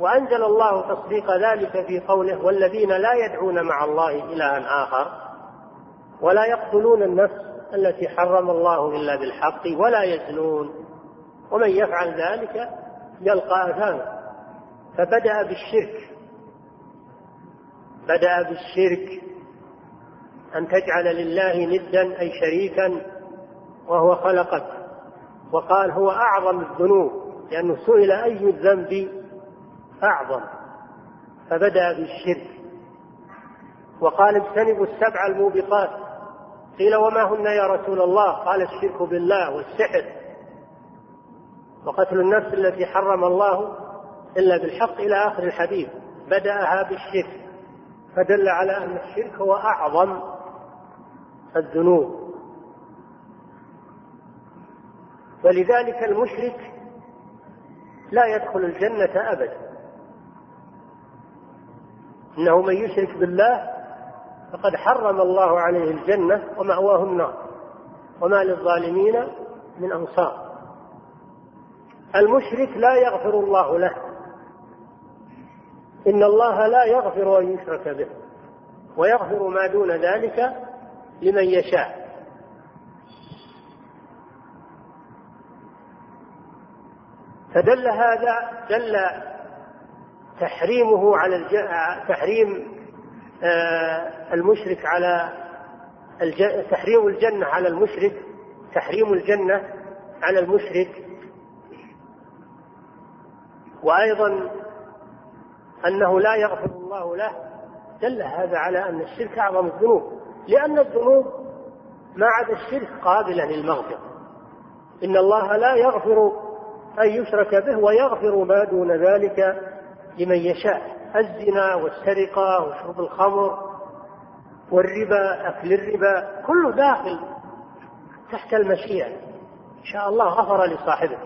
S1: وأنزل الله تصديق ذلك في قوله والذين لا يدعون مع الله إلها آخر ولا يقتلون النفس التي حرم الله إلا بالحق ولا يزنون. ومن يفعل ذلك يلقى أثاما فبدأ بالشرك. بدأ بالشرك. أن تجعل لله ندا أي شريكا وهو خلقك. وقال هو أعظم الذنوب لأنه سئل أي الذنب أعظم. فبدأ بالشرك. وقال اجتنبوا السبع الموبقات. قيل وما هن يا رسول الله؟ قال الشرك بالله والسحر وقتل النفس التي حرم الله إلا بالحق إلى آخر الحديث. بدأها بالشرك. فدل على أن الشرك هو أعظم الذنوب. ولذلك المشرك لا يدخل الجنة أبدا. إنه من يشرك بالله فقد حرم الله عليه الجنة ومأواه النار. وما للظالمين من أنصار. المشرك لا يغفر الله له. إن الله لا يغفر أن يشرك به ويغفر ما دون ذلك لمن يشاء. فدل هذا دل تحريمه على الج... تحريم آه، المشرك على الج... تحريم الجنة على المشرك تحريم الجنة على المشرك. وأيضا أنه لا يغفر الله له دل هذا على أن الشرك أعظم الذنوب. لأن الذنوب ما عدا الشرك قابلة للمغفرة. إن الله لا يغفر أن يشرك به ويغفر ما دون ذلك لمن يشاء. الزنا والسرقة وشرب الخمر والربا أكل الربا كله داخل تحت المشيئة. إن شاء الله غفر لصاحبه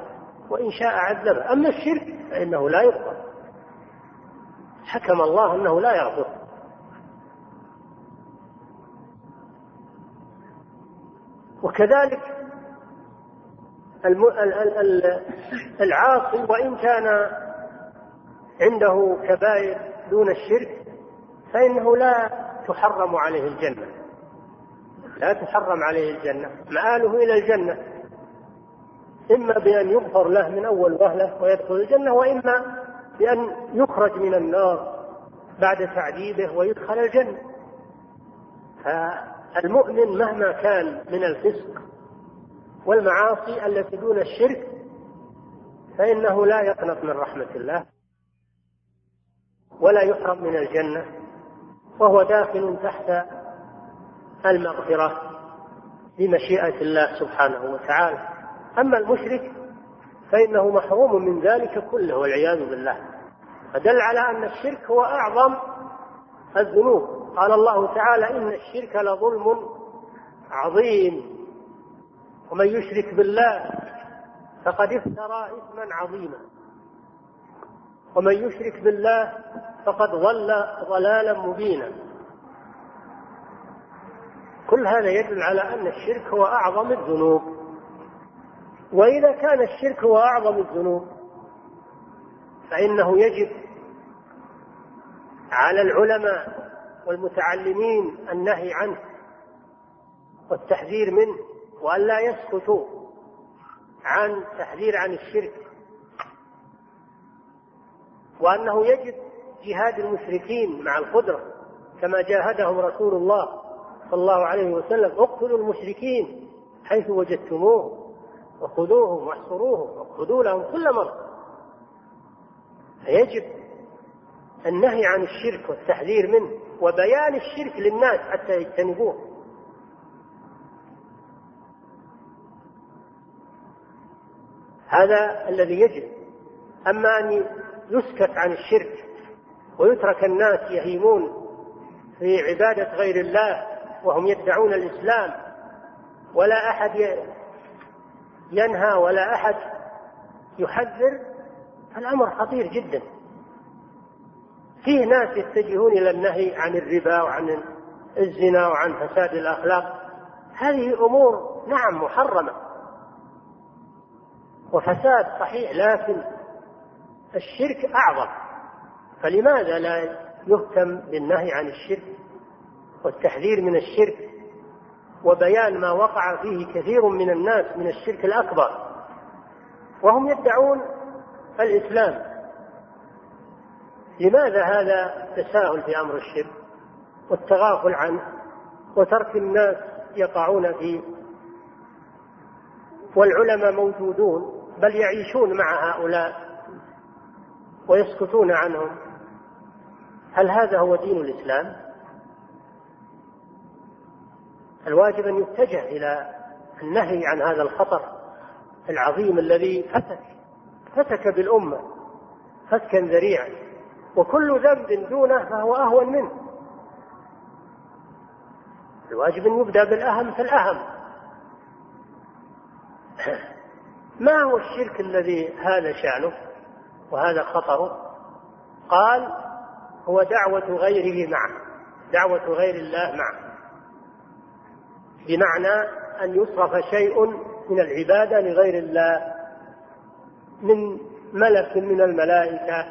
S1: وإن شاء عذبه. أما الشرك فإنه لا يغفر. حكم الله أنه لا يغفر. وكذلك العاصي وإن كان عنده كبائر دون الشرك فإنه لا تحرم عليه الجنة. لا تحرم عليه الجنة. مآله إلى الجنة. إما بأن يغفر له من أول وهلة ويدخل الجنة وإما بأن يخرج من النار بعد تعذيبه ويدخل الجنة. فالمؤمن مهما كان من الفسق والمعاصي التي دون الشرك فإنه لا يقنط من رحمة الله ولا يحرم من الجنة وهو داخل تحت المغفرة بمشيئة الله سبحانه وتعالى. أما المشرك فإنه محروم من ذلك كله والعياذ بالله. فدل على أن الشرك هو أعظم الذنوب. قال الله تعالى إن الشرك لظلم عظيم. ومن يشرك بالله فقد افترى إثما عظيما. ومن يشرك بالله فقد ضل ضلالا مبينا. كل هذا يدل على أن الشرك هو أعظم الذنوب. وإذا كان الشرك هو أعظم الذنوب فإنه يجب على العلماء والمتعلمين النهي عنه والتحذير منه وأن لا يسكتوا عن تحذير عن الشرك وأنه يجب جهاد المشركين مع القدرة كما جاهدهم رسول الله صلى الله عليه وسلم اقتلوا المشركين حيث وجدتموهم وخذوهم واحصروهم وخذوا لهم كل مرة. فيجب النهي عن الشرك والتحذير منه وبيان الشرك للناس حتى يجتنبوه. هذا الذي يجب. أما أن يسكت عن الشرك ويترك الناس يهيمون في عبادة غير الله وهم يدعون الإسلام ولا أحد ينهى ولا أحد يحذر الأمر خطير جدا. فيه ناس يتجهون إلى النهي عن الربا وعن الزنا وعن فساد الأخلاق. هذه أمور نعم محرمة. وفساد صحيح لكن الشرك أعظم. فلماذا لا يهتم بالنهي عن الشرك والتحذير من الشرك؟ وبيان ما وقع فيه كثير من الناس من الشرك الأكبر. وهم يدعون الإسلام. لماذا هذا التساهل في أمر الشرك والتغافل عنه وترك الناس يقعون فيه؟ والعلماء موجودون بل يعيشون مع هؤلاء ويسكتون عنهم. هل هذا هو دين الإسلام؟ الواجب أن يتجه إلى النهي عن هذا الخطر العظيم الذي فتك فتك بالأمة فتكا ذريعا. وكل ذنب دونه فهو أهون منه. الواجب أن يبدأ بالأهم فالأهم. ما هو الشرك الذي هذا شأنه وهذا خطره؟ قال هو دعوة غيره معه دعوة غير الله معه. بمعنى أن يصرف شيء من العبادة لغير الله من ملك من الملائكة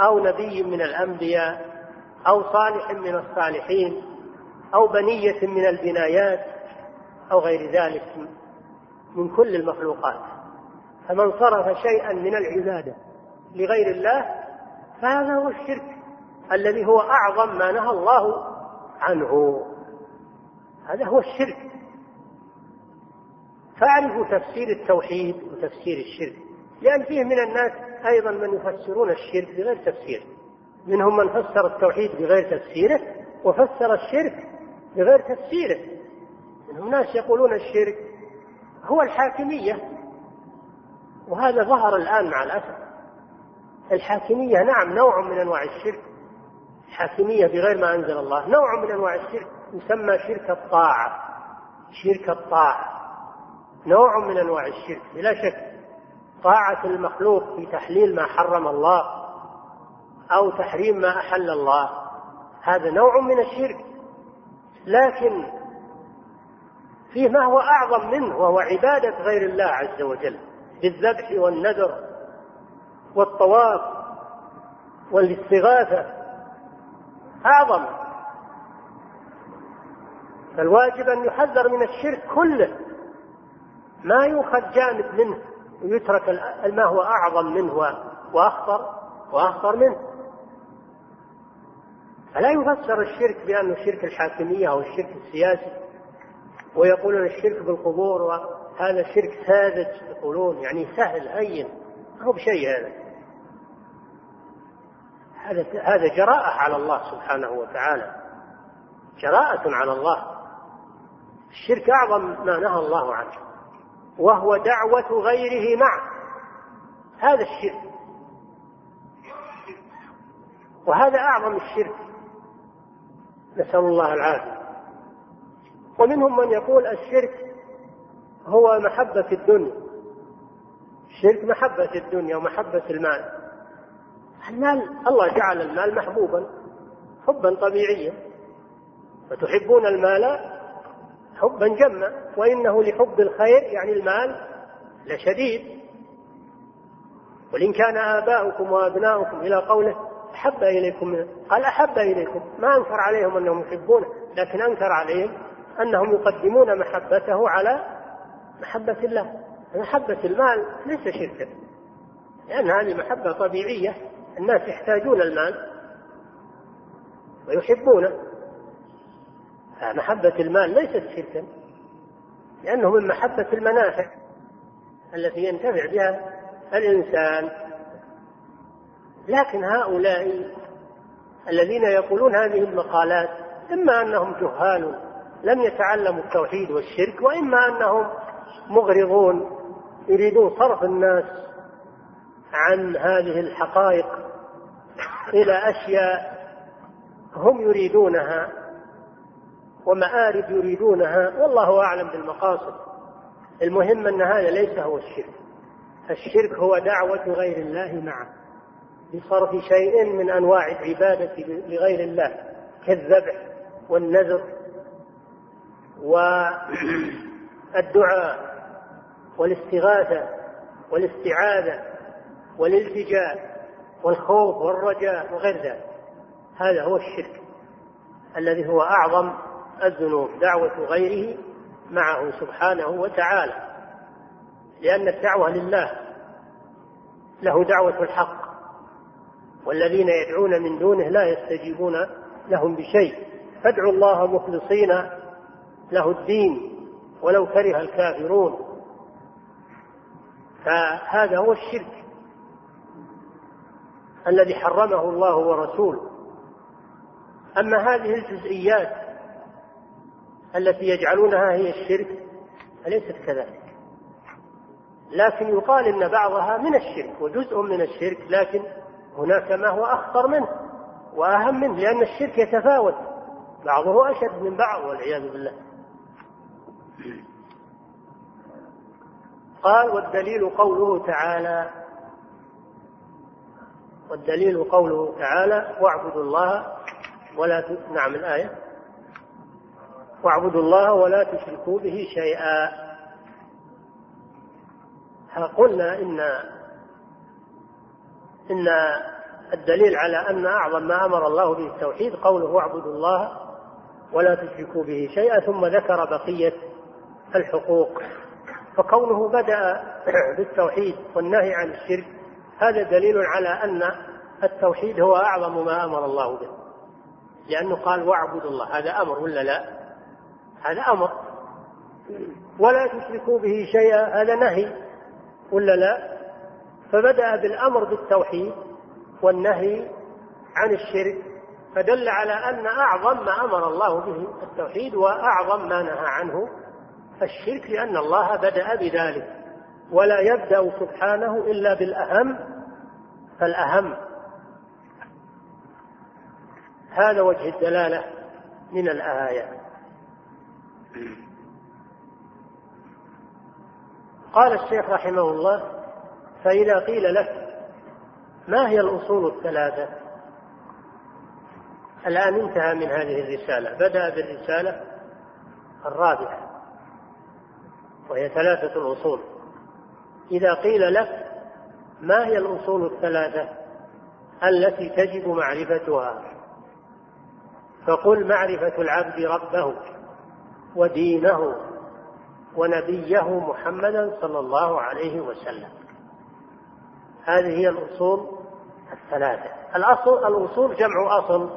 S1: أو نبي من الأنبياء أو صالح من الصالحين أو بنية من البنايات أو غير ذلك من كل المخلوقات. فمن صرف شيئا من العبادة لغير الله فهذا هو الشرك الذي هو أعظم ما نهى الله عنه. هذا هو الشرك. فاعرفوا تفسير التوحيد وتفسير الشرك لأن فيه من الناس أيضا من يفسرون الشرك بغير تفسير منهم من فسر التوحيد بغير تفسيره وفسر الشرك بغير تفسيره. منهم ناس يقولون الشرك هو الحاكمية وهذا ظهر الآن مع الأسف. الحاكمية نعم نوع من أنواع الشرك. الحاكمية بغير ما أنزل الله نوع من أنواع الشرك. يسمى شرك الطاعة. شرك الطاعة. نوع من أنواع الشرك بلا شك. طاعة المخلوق في تحليل ما حرم الله أو تحريم ما أحل الله. هذا نوع من الشرك. لكن فيه ما هو أعظم منه وهو عبادة غير الله عز وجل. بالذبح والنذر والطواف والإستغاثة. أعظم. فالواجب أن يحذر من الشرك كله. ما يؤخذ جانب منه ويترك ما هو أعظم منه وأخطر وأخطر منه. فلا يفسر الشرك بأنه شرك الحاكمية أو الشرك السياسي ويقولون الشرك بالقبور وهذا شرك ساذج يقولون يعني سهل هين. ما هو بشيء هذا. هذا هذا جراءة على الله سبحانه وتعالى. جراءة على الله. الشرك أعظم ما نهى الله عنه وهو دعوة غيره معه. هذا الشرك. وهذا أعظم الشرك. نسأل الله العافية. ومنهم من يقول الشرك هو محبة الدنيا. الشرك محبة الدنيا ومحبة المال. المال الله جعل المال محبوبا حبا طبيعيا. وتحبون المال حبا جما وإنه لحب الخير يعني المال لشديد. وإن كان آباؤكم وأبناؤكم إلى قوله أحب إليكم منه قال أحب إليكم. ما أنكر عليهم أنهم يحبونه لكن أنكر عليهم أنهم يقدمون محبته على محبة الله. محبة المال ليس شركا لأن هذه محبة طبيعية. الناس يحتاجون المال ويحبونه. محبة المال ليست شركا لأنه من محبة المنافع التي ينتفع بها الإنسان. لكن هؤلاء الذين يقولون هذه المقالات إما أنهم جهال لم يتعلموا التوحيد والشرك وإما أنهم مغرضون يريدون صرف الناس عن هذه الحقائق إلى أشياء هم يريدونها. ومآرب يريدونها والله أعلم بالمقاصد. المهم أن هذا ليس هو الشرك. الشرك هو دعوة غير الله معه. بصرف شيء من أنواع العبادة لغير الله كالذبح والنذر والدعاء والاستغاثة والاستعاذة والالتجاء والخوف والرجاء وغير ذلك. هذا هو الشرك الذي هو أعظم الذنوب دعوة غيره معه سبحانه وتعالى لأن الدعوة لله له دعوة الحق والذين يدعون من دونه لا يستجيبون لهم بشيء. فادعوا الله مخلصين له الدين ولو كره الكافرون. فهذا هو الشرك الذي حرمه الله ورسوله. أما هذه الجزئيات التي يجعلونها هي الشرك فليست كذلك؟ لكن يقال إن بعضها من الشرك وجزء من الشرك لكن هناك ما هو أخطر منه وأهم منه لأن الشرك يتفاوت. بعضه أشد من بعض والعياذ بالله. قال والدليل قوله تعالى والدليل قوله تعالى واعبدوا الله ولا. نعم الآية. واعبدوا الله ولا تشركوا به شيئا. قلنا إن إن الدليل على أن أعظم ما أمر الله به التوحيد قوله واعبدوا الله ولا تشركوا به شيئا ثم ذكر بقية الحقوق. فكونه بدأ بالتوحيد والنهي عن الشرك هذا دليل على أن التوحيد هو أعظم ما أمر الله به. لأنه قال واعبدوا الله هذا أمر ولا لا؟ هذا أمر. ولا تشركوا به شيئا هذا نهي. ولا لا؟ فبدأ بالأمر بالتوحيد والنهي عن الشرك فدل على أن أعظم ما أمر الله به التوحيد وأعظم ما نهى عنه الشرك لأن الله بدأ بذلك. ولا يبدأ سبحانه إلا بالأهم فالأهم. هذا وجه الدلالة من الآية. قال الشيخ رحمه الله فإذا قيل لك ما هي الأصول الثلاثة؟ الآن انتهى من هذه الرسالة بدأ بالرسالة الرابعة وهي ثلاثة الأصول. إذا قيل لك ما هي الأصول الثلاثة؟ التي تجب معرفتها. فقل معرفة العبد ربه. ودينه ونبيه محمدا صلى الله عليه وسلم. هذه هي الأصول الثلاثة. الأصل الأصول جمع أصل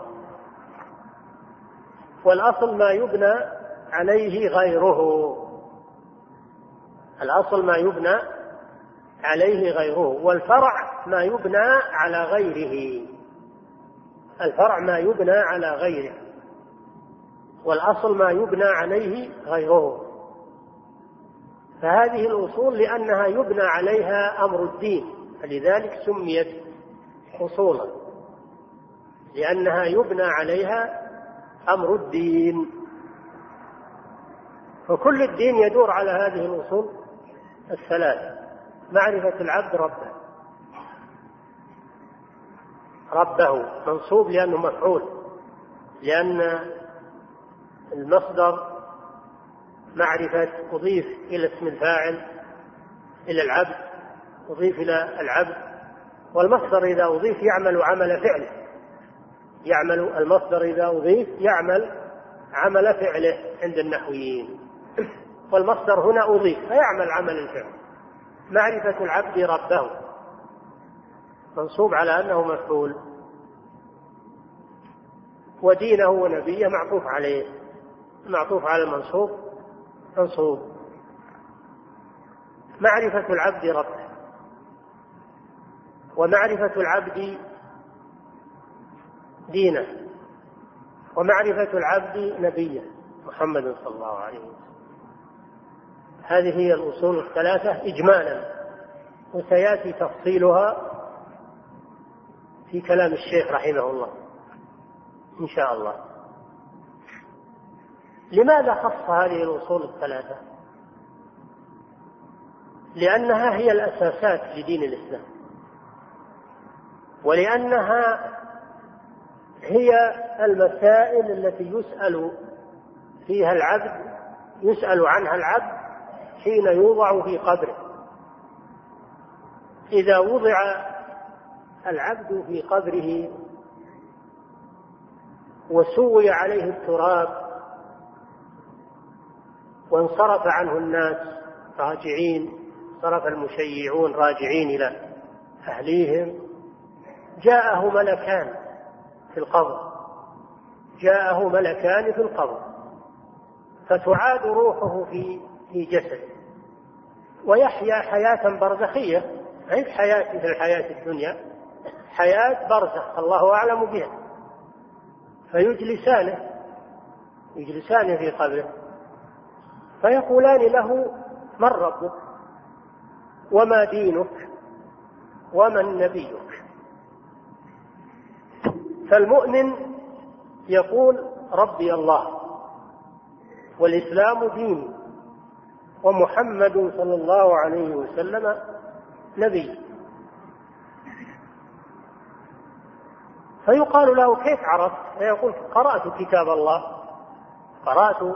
S1: والأصل ما يبنى عليه غيره. الأصل ما يبنى عليه غيره والفرع ما يبنى على غيره. الفرع ما يبنى على غيره. والأصل ما يبنى عليه غيره. فهذه الأصول لأنها يبنى عليها أمر الدين فلذلك سميت أصولا لأنها يبنى عليها أمر الدين. فكل الدين يدور على هذه الأصول الثلاث معرفة العبد ربه. ربه منصوب لأنه مفعول لأن المصدر معرفة أضيف إلى اسم الفاعل إلى العبد أضيف إلى العبد والمصدر إذا أضيف يعمل عمل فعله. يعمل المصدر إذا أضيف يعمل عمل فعله عند النحويين. والمصدر هنا أضيف فيعمل عمل الفعل. معرفة العبد ربه. منصوب على أنه مفعول. ودينه ونبيه معطوف عليه. معطوف على المنصوب منصوب. معرفة العبد ربه. ومعرفة العبد دينه. ومعرفة العبد نبيه محمد صلى الله عليه وسلم. هذه هي الأصول الثلاثة إجمالا وسيأتي تفصيلها في كلام الشيخ رحمه الله. إن شاء الله. لماذا خص هذه الأصول الثلاثة؟ لأنها هي الأساسات لدين الإسلام. ولأنها هي المسائل التي يسأل فيها العبد يسأل عنها العبد حين يوضع في قبره. إذا وضع العبد في قبره وسوي عليه التراب وانصرف عنه الناس راجعين صرف المشيعون راجعين إلى أهليهم. جاءه ملكان في القبر جاءه ملكان في القبر فتعاد روحه في في جسده ويحيا حياة برزخية غير حياة في الحياة الدنيا حياة برزخ الله أعلم بها. فيجلسانه يجلسانه في قبره. فيقولان له من ربك وما دينك ومن نبيك. فالمؤمن يقول ربي الله والإسلام ديني ومحمد صلى الله عليه وسلم نبي. فيقال له كيف عرفت؟ فيقول قرأت كتاب الله قرأت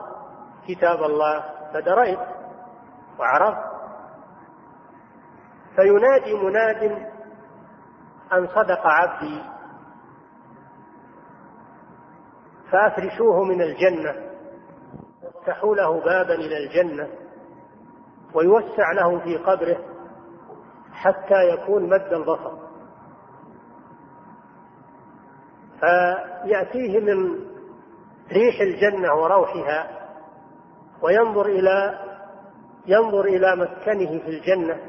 S1: كتاب الله فدريت وعرفت. فينادي مناد أن صدق عبدي. فأفرشوه من الجنة. وافتحوا له بابا إلى الجنة. ويوسع له في قبره حتى يكون مد البصر. فيأتيه من ريح الجنة وروحها. وينظر إلى ينظر إلى مسكنه في الجنة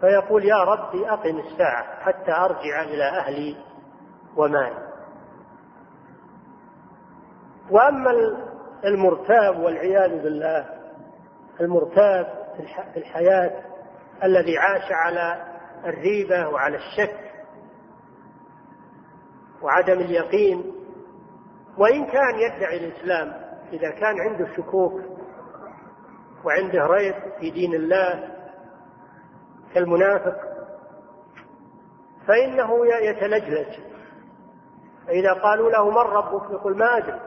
S1: فيقول يا ربي أقم الساعة حتى أرجع إلى أهلي ومالي. وأما المرتاب والعياذ بالله المرتاب في الحياة الذي عاش على الريبة وعلى الشك وعدم اليقين وإن كان يدعي الإسلام إذا كان عنده شكوك وعنده ريب في دين الله كالمنافق فإنه يتلجلج. فإذا قالوا له من ربك؟ يقول ما أدري.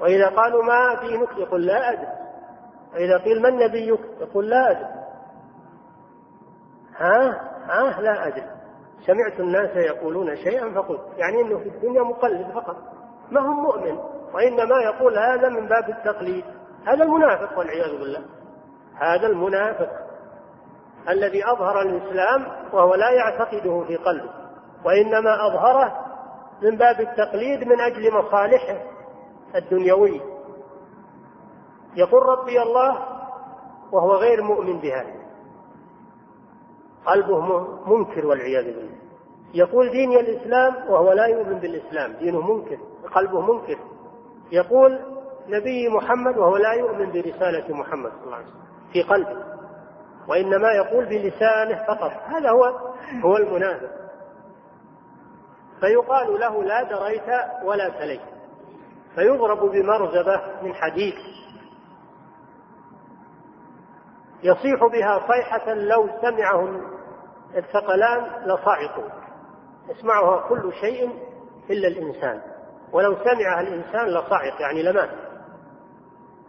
S1: وإذا قالوا ما دينك؟ يقول لا أدري. وإذا قيل من نبيك؟ يقول لا أدري. ها؟ ها؟ لا أدري. سمعت الناس يقولون شيئا فقلت يعني أنه في الدنيا مقلد فقط. ما هو مؤمن؟ وإنما يقول هذا من باب التقليد. هذا المنافق والعياذ بالله. هذا المنافق الذي أظهر الإسلام وهو لا يعتقده في قلبه وإنما أظهره من باب التقليد من أجل مصالحه الدنيوية. يقول ربي الله وهو غير مؤمن بهذا. قلبه منكر والعياذ بالله. يقول ديني الإسلام وهو لا يؤمن بالإسلام. دينه منكر قلبه منكر. يقول نبي محمد وهو لا يؤمن برسالة محمد صلى الله عليه وسلم في قلبه وإنما يقول بلسانه فقط هذا هو هو المنافق. فيقال له لا دريت ولا تليت فيضرب بمرزبة من حديد. يصيح بها صيحة لو سمعه الثقلان لصعقوا. يسمعها كل شيء إلا الإنسان. ولو سمعها الإنسان لصعق يعني لمات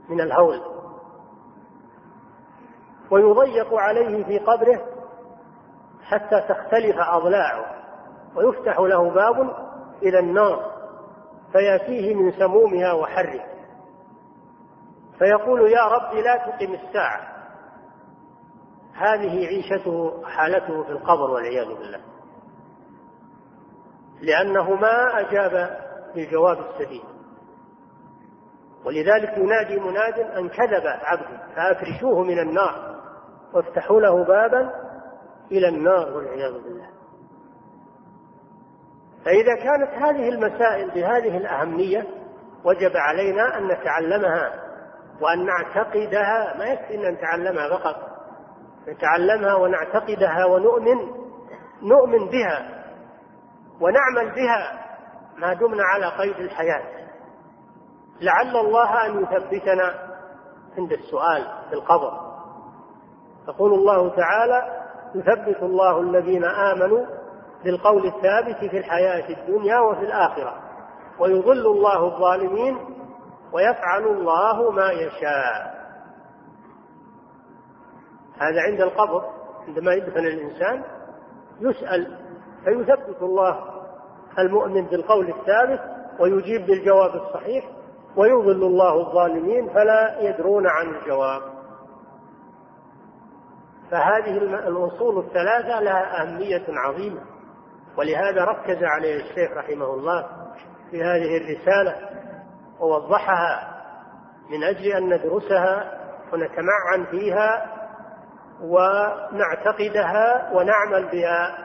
S1: من الهول. ويضيق عليه في قبره حتى تختلف أضلاعه ويفتح له باب إلى النار فيأتيه من سمومها وحرها فيقول يا رب لا تقم الساعة. هذه عيشته حالته في القبر والعياذ بالله. لأنه ما أجاب بالجواب السديد ولذلك ينادي مناد أن كذب عبد فأفرشوه من النار وافتحوا له بابا إلى النار والعياذ بالله. فإذا كانت هذه المسائل بهذه الأهمية وجب علينا أن نتعلمها وأن نعتقدها. ما يكفي أن نتعلمها فقط نتعلمها ونعتقدها ونؤمن نؤمن بها ونعمل بها. ما دمنا على قيد الحياة. لعل الله أن يثبتنا عند السؤال في القبر. يقول الله تعالى يثبت الله الذين آمنوا بالقول الثابت في الحياة الدنيا وفي الآخرة ويضل الله الظالمين ويفعل الله ما يشاء. هذا عند القبر عندما يدفن الإنسان يسأل فيثبت الله المؤمن بالقول الثابت ويجيب بالجواب الصحيح ويضل الله الظالمين فلا يدرون عن الجواب. فهذه الأصول الثلاثة لها أهمية عظيمة ولهذا ركز عليه الشيخ رحمه الله في هذه الرسالة ووضحها من أجل أن ندرسها ونتمعن فيها ونعتقدها ونعمل بها.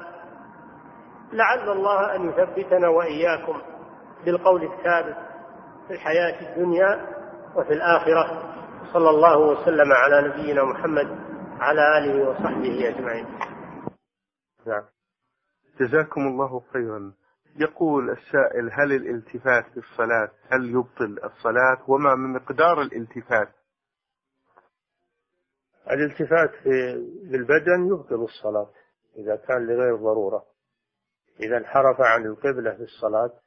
S1: لعل الله أن يثبتنا وإياكم بالقول الثابت في الحياة الدنيا وفي الآخرة. صلى الله وسلم على نبينا محمد على آله وصحبه أجمعين.
S2: نعم. جزاكم الله خيرا. يقول السائل هل الالتفات في الصلاة هل يبطل الصلاة وما من مقدار الالتفات؟
S3: الالتفات في البدن يبطل الصلاة إذا كان لغير ضرورة. إذا انحرف عن القبلة في الصلاة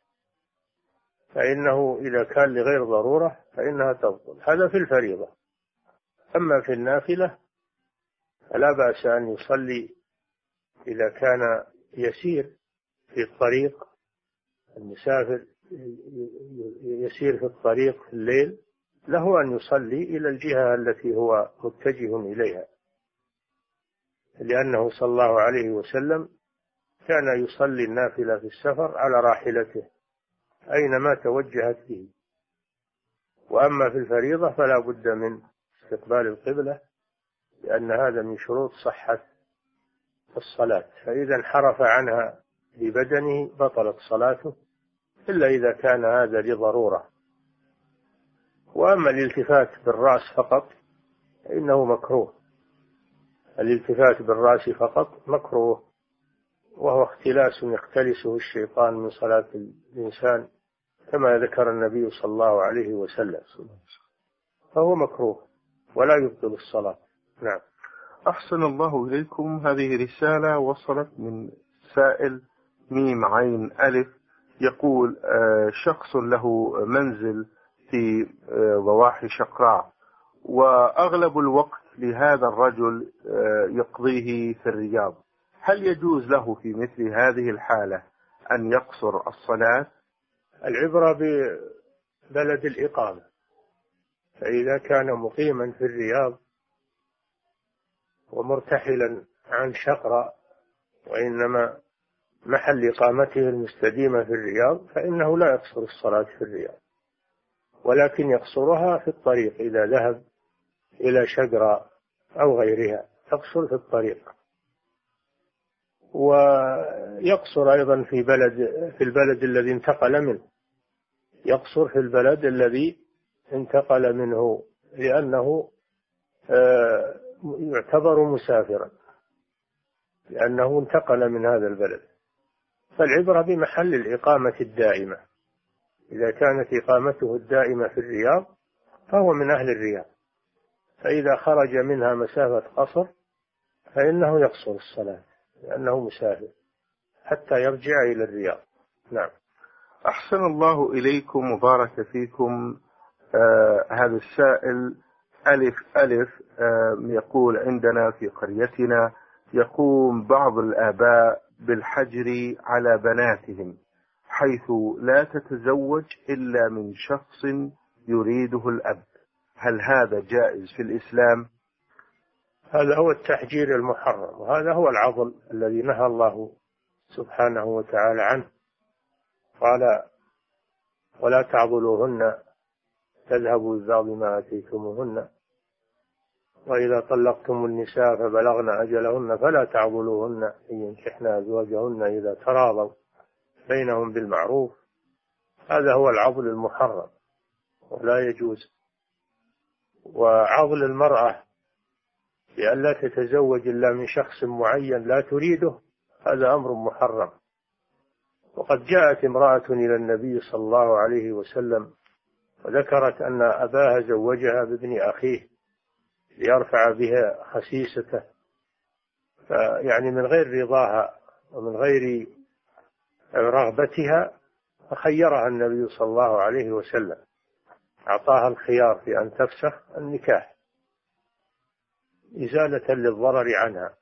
S3: فإنه إذا كان لغير ضرورة فإنها تبطل. هذا في الفريضة. أما في النافلة فلا بأس أن يصلي إذا كان يسير في الطريق المسافر يسير في الطريق في الليل له أن يصلي إلى الجهة التي هو متجه إليها. لأنه صلى الله عليه وسلم كان يصلي النافلة في السفر على راحلته أينما توجهت به. وأما في الفريضة فلا بد من استقبال القبلة لأن هذا من شروط صحة الصلاة. فإذا انحرف عنها ببدنه بطلت صلاته إلا إذا كان هذا لضرورة. وأما الالتفات بالرأس فقط فإنه مكروه. الالتفات بالرأس فقط مكروه. وهو اختلاس يختلسه الشيطان من صلاة الإنسان كما ذكر النبي صلى الله عليه وسلم. فهو مكروه ولا يبطل الصلاة. نعم.
S2: أحسن الله إليكم. هذه رسالة وصلت من سائل ميم عين ألف. يقول آه، شخص له منزل في آه، ضواحي شقراء وأغلب الوقت لهذا الرجل آه، يقضيه في الرياض. هل يجوز له في مثل هذه الحالة أن يقصر الصلاة؟
S3: العبرة ببلد الإقامة. فإذا كان مقيما في الرياض ومرتحلا عن شقرة وإنما محل إقامته المستديمة في الرياض فإنه لا يقصر الصلاة في الرياض. ولكن يقصرها في الطريق إذا ذهب إلى شقرة أو غيرها يقصر في الطريق. ويقصر أيضا في بلد في البلد الذي انتقل منه. يقصر في البلد الذي انتقل منه لأنه آه، يعتبر مسافرا. لأنه انتقل من هذا البلد.
S1: فالعبرة بمحل الإقامة الدائمة. إذا كانت إقامته الدائمة في الرياض فهو من أهل الرياض. فإذا خرج منها مسافة قصر فإنه يقصر الصلاة. لأنه مسافر حتى يرجع إلى الرياض. نعم.
S2: أحسن الله إليكم وبارك فيكم. آه هذا السائل ألف ألف آه يقول عندنا في قريتنا يقوم بعض الآباء بالحجر على بناتهم حيث لا تتزوج إلا من شخص يريده الأب. هل هذا جائز في الإسلام؟
S1: هذا هو التحجير المحرم وهذا هو العضل الذي نهى الله سبحانه وتعالى عنه. قال ولا تعضلوهن تذهبوا ببعض ما آتيتموهن وإذا طلقتم النساء فبلغن أجلهن فلا تعضلوهن أن ينكحن أزواجهن إذا تراضوا بينهم بالمعروف. هذا هو العضل المحرم ولا يجوز. وعضل المرأة لئلا تتزوج إلا من شخص معين لا تريده هذا أمر محرم. وقد جاءت امرأة إلى النبي صلى الله عليه وسلم وذكرت أن أباها زوجها بابن أخيه ليرفع بها خسيسته. فيعني من غير رضاها ومن غير رغبتها فخيرها النبي صلى الله عليه وسلم. أعطاها الخيار في أن تفسخ النكاح. إزالة للضرر عنها.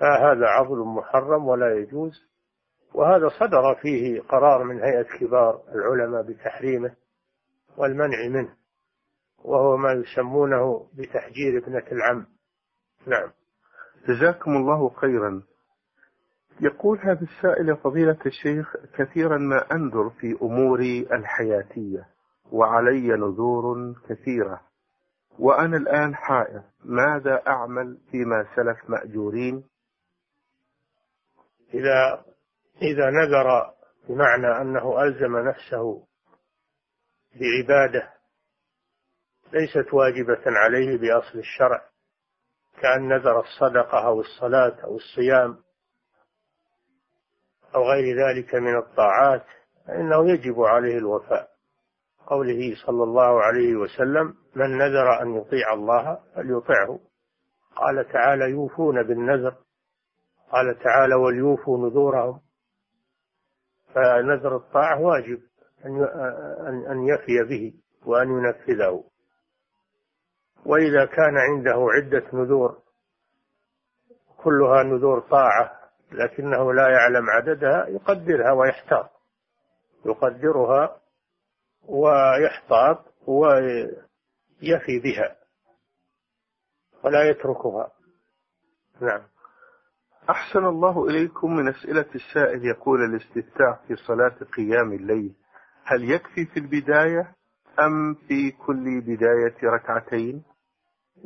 S1: فهذا عضل محرم ولا يجوز وهذا صدر فيه قرار من هيئة كبار العلماء بتحريمه والمنع منه وهو ما يسمونه بتحجير ابنة العم. نعم.
S2: جزاكم الله خيرا. يقول هذا السائل فضيلة الشيخ كثيرا ما أنظر في أموري الحياتية وعلي نذور كثيرة. وأنا الآن حائر. ماذا أعمل فيما سلف مأجورين؟
S1: إذا إذا نذر بمعنى أنه ألزم نفسه بعبادة ليست واجبة عليه بأصل الشرع كأن نذر الصدقة أو الصلاة أو الصيام أو غير ذلك من الطاعات فإنه يجب عليه الوفاء. قوله صلى الله عليه وسلم من نذر أن يطيع الله فليطعه. قال تعالى يوفون بالنذر. قال تعالى وليوفوا نذورهم. فنذر الطاعة واجب أن يفي به وأن ينفذه. وإذا كان عنده عدة نذور كلها نذور طاعة لكنه لا يعلم عددها يقدرها ويحتاط يقدرها ويحتاط ويفي بها ولا يتركها. نعم.
S2: أحسن الله إليكم من أسئلة السائل يقول الاستفتاح في صلاة قيام الليل هل يكفي في البداية أم في كل بداية ركعتين؟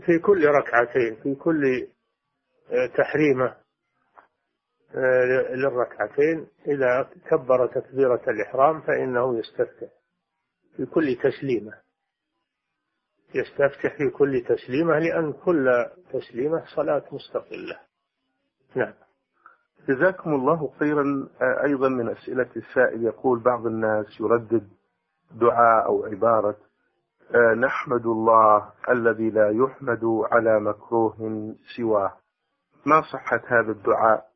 S1: في كل ركعتين في كل آه، تحريمة آه، للركعتين. إذا كبر تكبيرة الإحرام فإنه يستفتح في كل تسليمة. يستفتح في كل تسليمة لأن كل تسليمة صلاة مستقلة. نعم.
S2: جزاكم الله خيرا. آه، أيضا من أسئلة السائل يقول بعض الناس يردد دعاء أو عبارة آه، نحمد الله الذي لا يحمد على مكروه سواه. ما صحة هذا الدعاء؟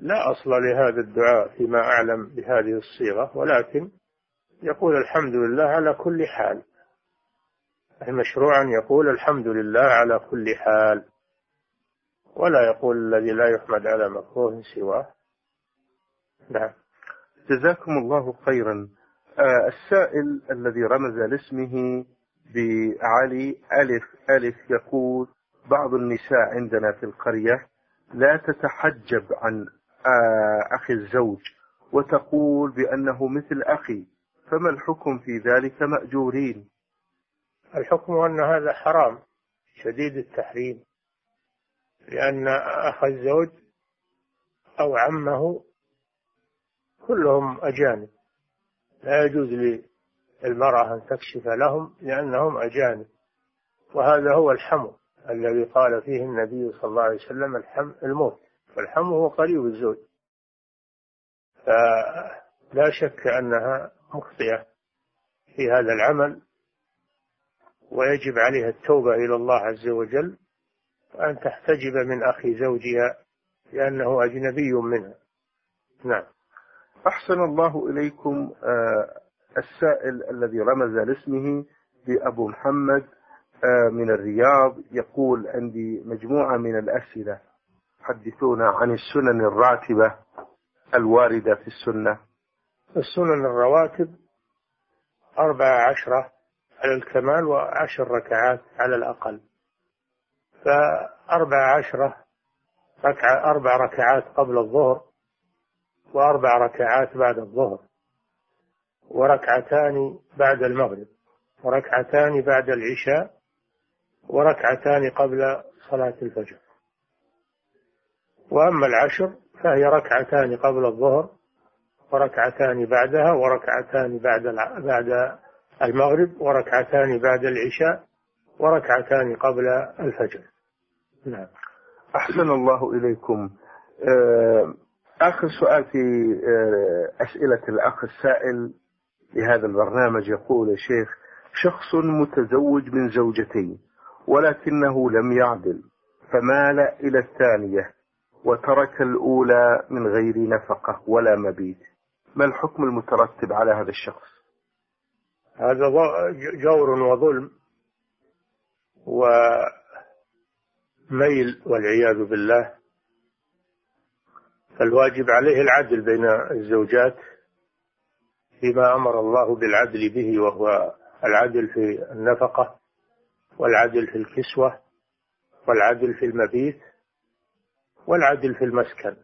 S1: لا أصل لهذا الدعاء فيما أعلم بهذه الصيغة ولكن يقول الحمد لله على كل حال. المشروع أن يقول الحمد لله على كل حال. ولا يقول الذي لا يحمد على مكروه سواه. نعم.
S2: جزاكم الله خيرا. آه السائل الذي رمز لاسمه بعلي ألف ألف يقول بعض النساء عندنا في القرية لا تتحجب عن آه أخي الزوج وتقول بأنه مثل أخي. فما الحكم في ذلك مأجورين؟
S1: الحكم أن هذا حرام شديد التحريم لأن أخ الزوج أو عمه كلهم أجانب. لا يجوز للمرأة أن تكشف لهم لأنهم أجانب وهذا هو الحمو الذي قال فيه النبي صلى الله عليه وسلم الحم الموت. فالحمو هو قريب الزوج. فلا شك أنها مخطئة في هذا العمل ويجب عليها التوبة إلى الله عز وجل وأن تحتجب من أخي زوجها لأنه أجنبي منها. نعم.
S2: أحسن الله إليكم آه، السائل الذي رمز لاسمه بأبو محمد آه، من الرياض يقول عندي مجموعة من الأسئلة حدثونا عن السنن الراتبة الواردة في السنة.
S1: السنن الرواتب أربع عشرة على الكمال وعشر ركعات على الأقل. فأربع عشرة ركعة أربع ركعات قبل الظهر وأربع ركعات بعد الظهر وركعتان بعد المغرب وركعتان بعد العشاء وركعتان قبل صلاة الفجر. وأما العشر فهي ركعتان قبل الظهر وركعتان بعدها وركعتان بعد بعد المغرب وركعتان بعد العشاء وركعتان قبل الفجر.
S2: نعم. أحسن الله إليكم. آه، آخر سؤال في آه، أسئلة الأخ السائل لهذا البرنامج. يقول شيخ شخص متزوج من زوجتين ولكنه لم يعدل فمال إلى الثانية وترك الأولى من غير نفقة ولا مبيت. ما الحكم المترتب على هذا الشخص؟
S1: هذا جور وظلم وميل والعياذ بالله. فالواجب عليه العدل بين الزوجات فيما أمر الله بالعدل به وهو العدل في النفقة والعدل في الكسوة والعدل في المبيت والعدل في المسكن.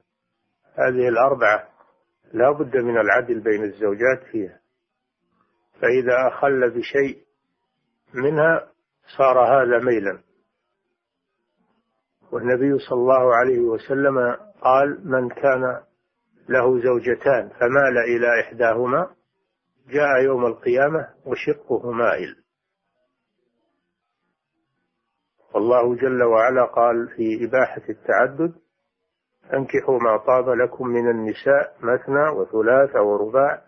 S1: هذه الأربعة لا بد من العدل بين الزوجات فيها فإذا أخل بشيء منها صار هذا ميلا. والنبي صلى الله عليه وسلم قال من كان له زوجتان فمال إلى إحداهما جاء يوم القيامة وشقه مائل. والله جل وعلا قال في إباحة التعدد أنكحوا ما طاب لكم من النساء مثنى وثلاث ورباع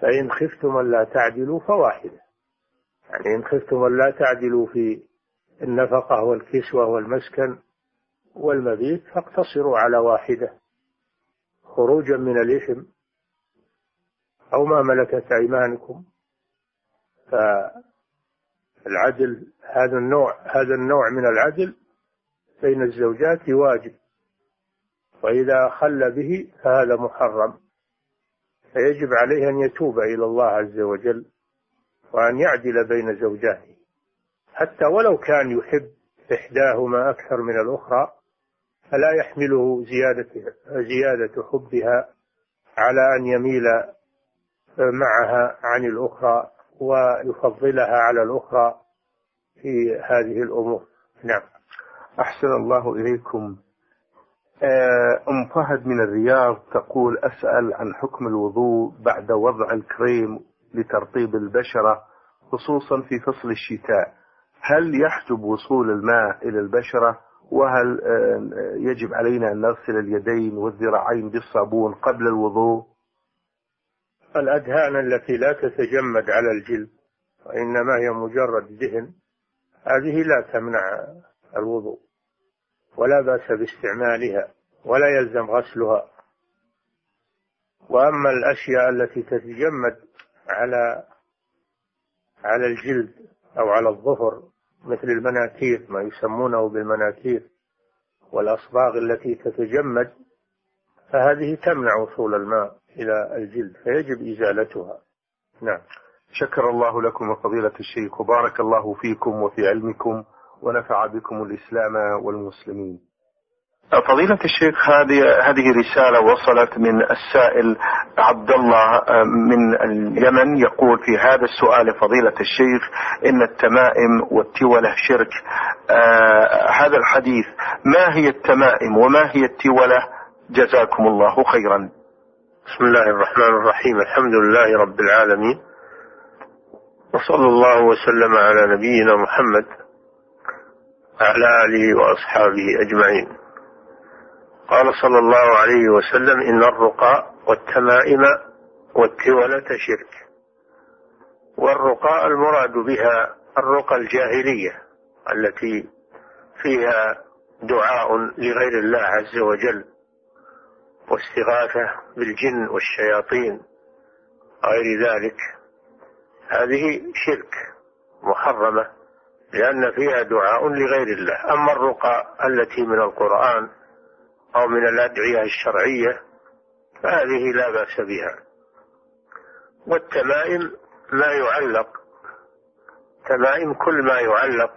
S1: فإن خفتم ألا تعدلوا فواحدة. يعني إن خفتم ألا تعدلوا في النفقة والكسوة والمسكن والمبيت فاقتصروا على واحدة. خروجا من الإثم أو ما ملكت أيمانكم. فالعدل هذا النوع هذا النوع من العدل بين الزوجات واجب. وإذا خل به فهذا محرم. فيجب عليه أن يتوب إلى الله عز وجل وأن يعدل بين زوجاته حتى ولو كان يحب إحداهما أكثر من الأخرى فلا يحمله زيادة زيادة حبها على أن يميل معها عن الأخرى ويفضلها على الأخرى في هذه الأمور. نعم.
S2: أحسن الله إليكم. أم فهد من الرياض تقول أسأل عن حكم الوضوء بعد وضع الكريم لترطيب البشرة خصوصا في فصل الشتاء. هل يحجب وصول الماء إلى البشرة؟ وهل آه، يجب علينا أن نغسل اليدين والذراعين بالصابون قبل الوضوء؟
S1: الأدهان التي لا تتجمد على الجلد وإنما هي مجرد دهن هذه لا تمنع الوضوء. ولا بأس باستعمالها ولا يلزم غسلها. وأما الأشياء التي تتجمد على على الجلد أو على الظفر مثل المناكير ما يسمونه بالمناكير والأصباغ التي تتجمد فهذه تمنع وصول الماء إلى الجلد فيجب إزالتها. نعم.
S2: شكر الله لكم وفضيلة الشيخ وبارك الله فيكم وفي علمكم. ونفع بكم الإسلام والمسلمين. فضيلة الشيخ هذه هذه رسالة وصلت من السائل عبد الله آه، من اليمن يقول في هذا السؤال فضيلة الشيخ إن التمائم والتولة شرك. آه هذا الحديث ما هي التمائم وما هي التولة جزاكم الله خيرا.
S1: بسم الله الرحمن الرحيم الحمد لله رب العالمين وصلى الله وسلم على نبينا محمد وعلى آله وأصحابه أجمعين. قال صلى الله عليه وسلم إن الرقى والتمائم والتولة شرك. والرقاء المراد بها الرقى الجاهلية التي فيها دعاء لغير الله عز وجل واستغاثة بالجن والشياطين غير ذلك. هذه شرك محرمة لأن فيها دعاء لغير الله. أما الرقى التي من القرآن أو من الأدعية الشرعية فهذه لا بأس بها. والتمائم ما يعلق تمائم كل ما يعلق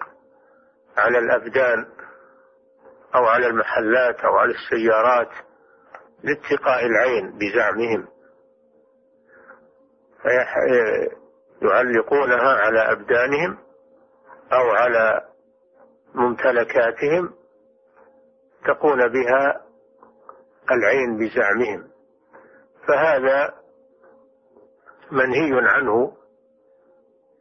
S1: على الأبدان أو على المحلات أو على السيارات لاتقاء العين بزعمهم. يعلقونها على أبدانهم أو على ممتلكاتهم تقون بها العين بزعمهم. فهذا منهي عنه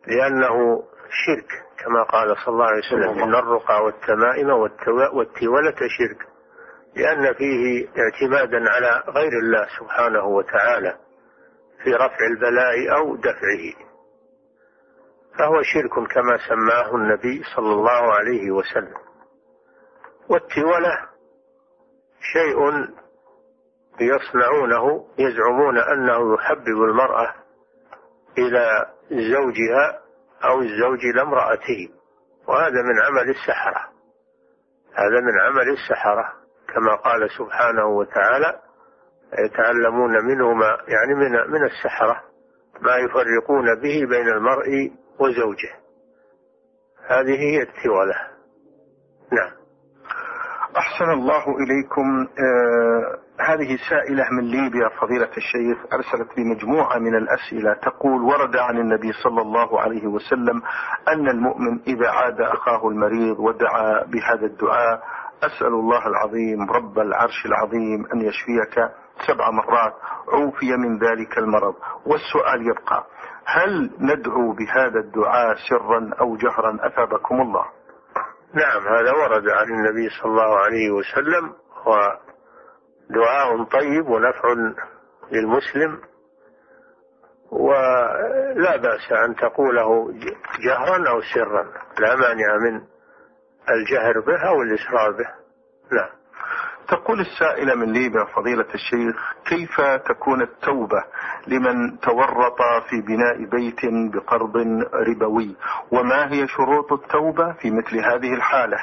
S1: لأنه شرك كما قال صلى الله عليه وسلم إن الرقى والتمائم والتولة شرك. لأن فيه اعتمادا على غير الله سبحانه وتعالى في رفع البلاء أو دفعه. فهو شرك كما سماه النبي صلى الله عليه وسلم. والتولة شيء يصنعونه يزعمون أنه يحبب المرأة إلى زوجها أو الزوج إلى امرأته وهذا من عمل السحرة. هذا من عمل السحرة كما قال سبحانه وتعالى يتعلمون منه ما يعني من من السحرة ما يفرقون به بين المرء وزوجه. هذه هي التولة نعم.
S2: أحسن الله إليكم. آه هذه سائلة من ليبيا فضيلة الشيخ أرسلت لي مجموعة من الأسئلة تقول ورد عن النبي صلى الله عليه وسلم أن المؤمن إذا عاد أخاه المريض ودعا بهذا الدعاء أسأل الله العظيم رب العرش العظيم أن يشفيك سبع مرات عوفي من ذلك المرض. والسؤال يبقى هل ندعو بهذا الدعاء سرا أو جهرا أثابكم الله؟
S1: نعم هذا ورد عن النبي صلى الله عليه وسلم ودعاء طيب ونفع للمسلم ولا بأس أن تقوله جهرا أو سرا لا مانع من الجهر به أو الإسرار به نعم
S2: تقول السائلة من ليبيا فضيلة الشيخ كيف تكون التوبة لمن تورط في بناء بيت بقرض ربوي؟ وما هي شروط التوبة في مثل هذه الحالة؟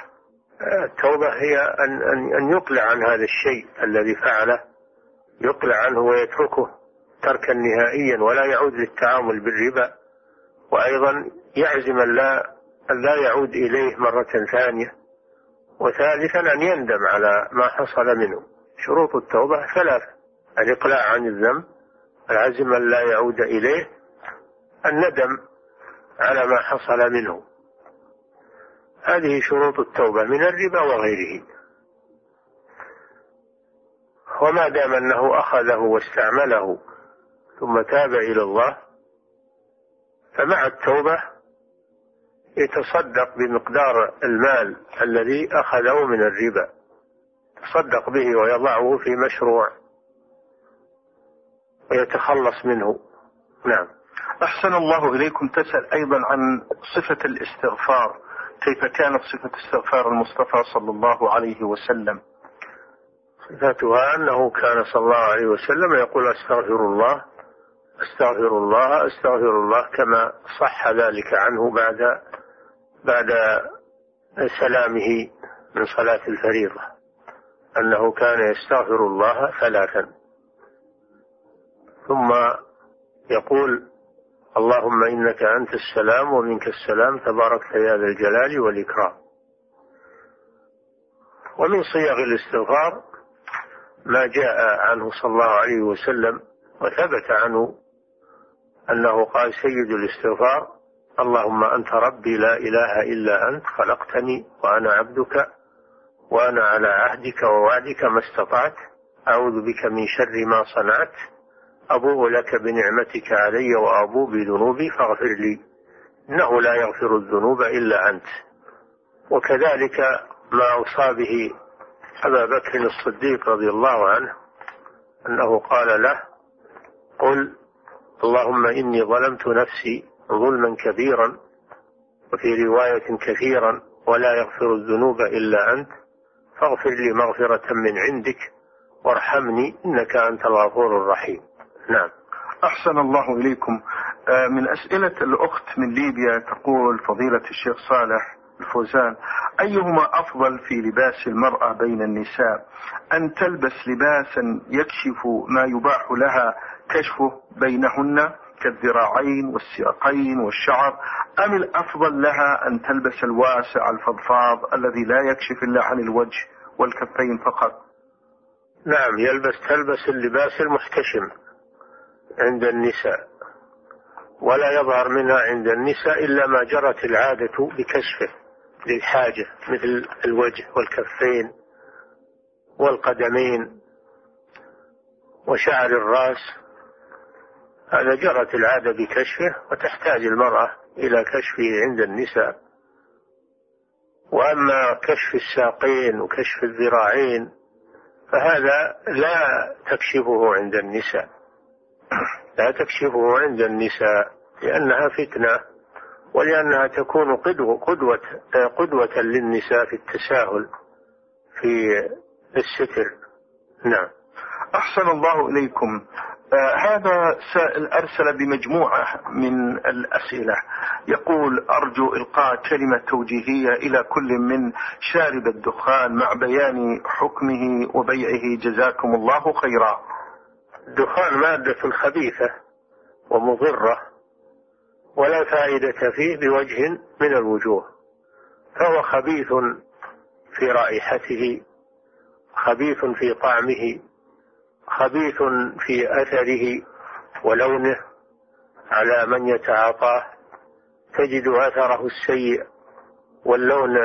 S1: التوبة هي أن, أن, أن يقلع عن هذا الشيء الذي فعله يقلع عنه ويتركه تركا نهائيا ولا يعود للتعامل بالربا وأيضا يعزم أن لا, أن لا يعود إليه مرة ثانية. وثالثا أن يندم على ما حصل منه. شروط التوبة ثلاثة. الإقلاع عن الذنب العزم لا يعود إليه الندم على ما حصل منه. هذه شروط التوبة من الربا وغيره. وما دام أنه أخذه واستعمله ثم تاب إلى الله فمع التوبة يتصدق بمقدار المال الذي أخذه من الربا. يتصدق به ويضعه في مشروع. ويتخلص منه. نعم.
S2: أحسن الله إليكم. تسأل أيضا عن صفة الاستغفار. كيف كانت صفة استغفار المصطفى صلى الله عليه وسلم؟
S1: صفتها أنه كان صلى الله عليه وسلم يقول أستغفر الله أستغفر الله أستغفر الله كما صح ذلك عنه بعد بعد سلامه من صلاة الفريضة. أنه كان يستغفر الله ثلاثا ثم يقول اللهم إنك أنت السلام ومنك السلام تباركت يا ذا الجلال والإكرام. ومن صيغ الاستغفار ما جاء عنه صلى الله عليه وسلم وثبت عنه أنه قال سيد الاستغفار اللهم أنت ربي لا إله إلا أنت خلقتني وأنا عبدك وأنا على عهدك ووعدك ما استطعت. أعوذ بك من شر ما صنعت. أبوء لك بنعمتك علي وأبوء بذنوبي فاغفر لي إنه لا يغفر الذنوب إلا أنت. وكذلك ما أوصى به أبا بكر الصديق رضي الله عنه أنه قال له قل اللهم إني ظلمت نفسي ظلما كبيرا وفي رواية كثيرا ولا يغفر الذنوب إلا أنت فاغفر لي مغفرة من عندك وارحمني إنك أنت الغفور الرحيم. نعم.
S2: أحسن الله إليكم. آه، من أسئلة الأخت من ليبيا تقول فضيلة الشيخ صالح الفوزان أيهما أفضل في لباس المرأة بين النساء؟ أن تلبس لباسا يكشف ما يباح لها كشفه بينهن؟ كالذراعين والساقين والشعر أم الأفضل لها أن تلبس الواسع الفضفاض الذي لا يكشف إلا عن الوجه والكفين فقط؟
S1: نعم يلبس تلبس اللباس المحتشم عند النساء ولا يظهر منها عند النساء إلا ما جرت العادة بكشفه للحاجة مثل الوجه والكفين والقدمين وشعر الرأس. هذا جرت العادة بكشفه وتحتاج المرأة إلى كشفه عند النساء. وأما كشف الساقين وكشف الذراعين فهذا لا تكشفه عند النساء. لا تكشفه عند النساء لأنها فتنة ولأنها تكون قدوة قدوة قدوة للنساء في التساهل في الستر. نعم.
S2: أحسن الله إليكم. هذا سائل أرسل بمجموعة من الأسئلة. يقول أرجو إلقاء كلمة توجيهية إلى كل من شارب الدخان مع بيان حكمه وبيعه. جزاكم الله خيرا.
S1: الدخان مادة خبيثة ومضرة ولا فائدة فيه بوجه من الوجوه فهو خبيث في رائحته خبيث في طعمه خبيث في أثره ولونه على من يتعاطاه تجد أثره السيء واللون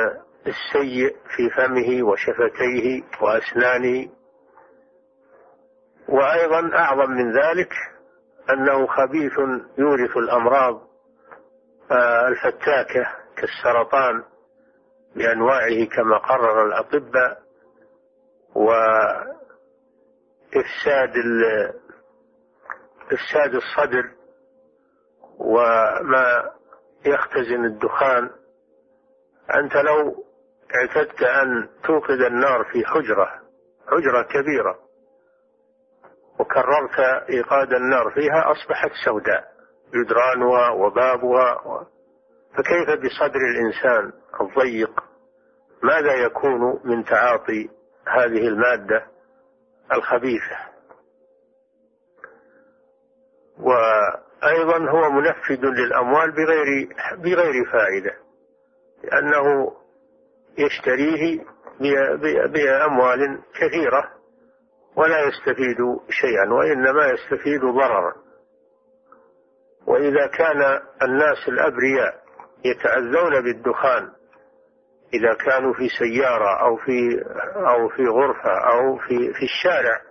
S1: السيء في فمه وشفتيه وأسنانه. وأيضا أعظم من ذلك أنه خبيث يورث الأمراض آه، الفتاكة كالسرطان بأنواعه كما قرر الأطباء و إفساد إفساد الصدر وما يختزن الدخان. أنت لو اعتدت أن توقد النار في حجرة حجرة كبيرة وكررت إيقاد النار فيها أصبحت سوداء جدرانها وبابها فكيف بصدر الإنسان الضيق؟ ماذا يكون من تعاطي هذه المادة؟ الخبيثة. وأيضا هو منفذ للأموال بغير بغير فائدة لأنه يشتريه بأموال كثيرة ولا يستفيد شيئا وإنما يستفيد ضررا. وإذا كان الناس الأبرياء يتأذون بالدخان إذا كانوا في سيارة أو في أو في غرفة أو في في الشارع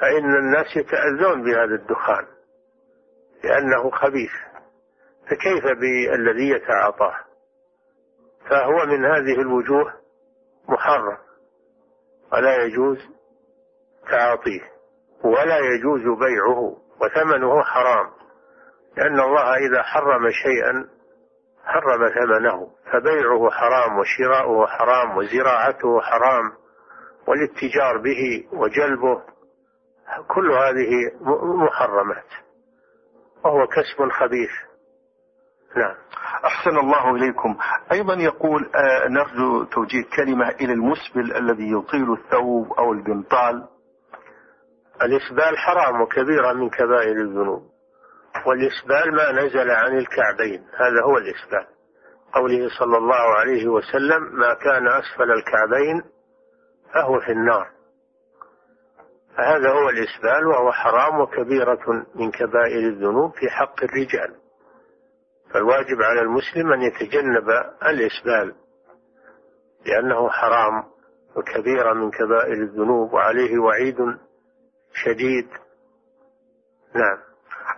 S1: فإن الناس يتأذون بهذا الدخان لأنه خبيث. فكيف بالذي يتعاطاه؟ فهو من هذه الوجوه محرم ولا يجوز تعاطيه ولا يجوز بيعه وثمنه حرام لأن الله إذا حرم شيئا حرم ثمنه فبيعه حرام وشراؤه حرام وزراعته حرام والاتجار به وجلبه كل هذه محرمات. وهو كسب خبيث. نعم.
S2: أحسن الله إليكم. أيضا يقول آه نرجو توجيه كلمة إلى المسبل الذي يطيل الثوب أو البنطال.
S1: الإسبال حرام وكبيرة من كبائر الذنوب. والإسبال ما نزل عن الكعبين هذا هو الإسبال قوله صلى الله عليه وسلم ما كان أسفل الكعبين فهو في النار. فهذا هو الإسبال وهو حرام وكبيرة من كبائر الذنوب في حق الرجال. فالواجب على المسلم أن يتجنب الإسبال لأنه حرام وكبيرة من كبائر الذنوب وعليه وعيد شديد. نعم.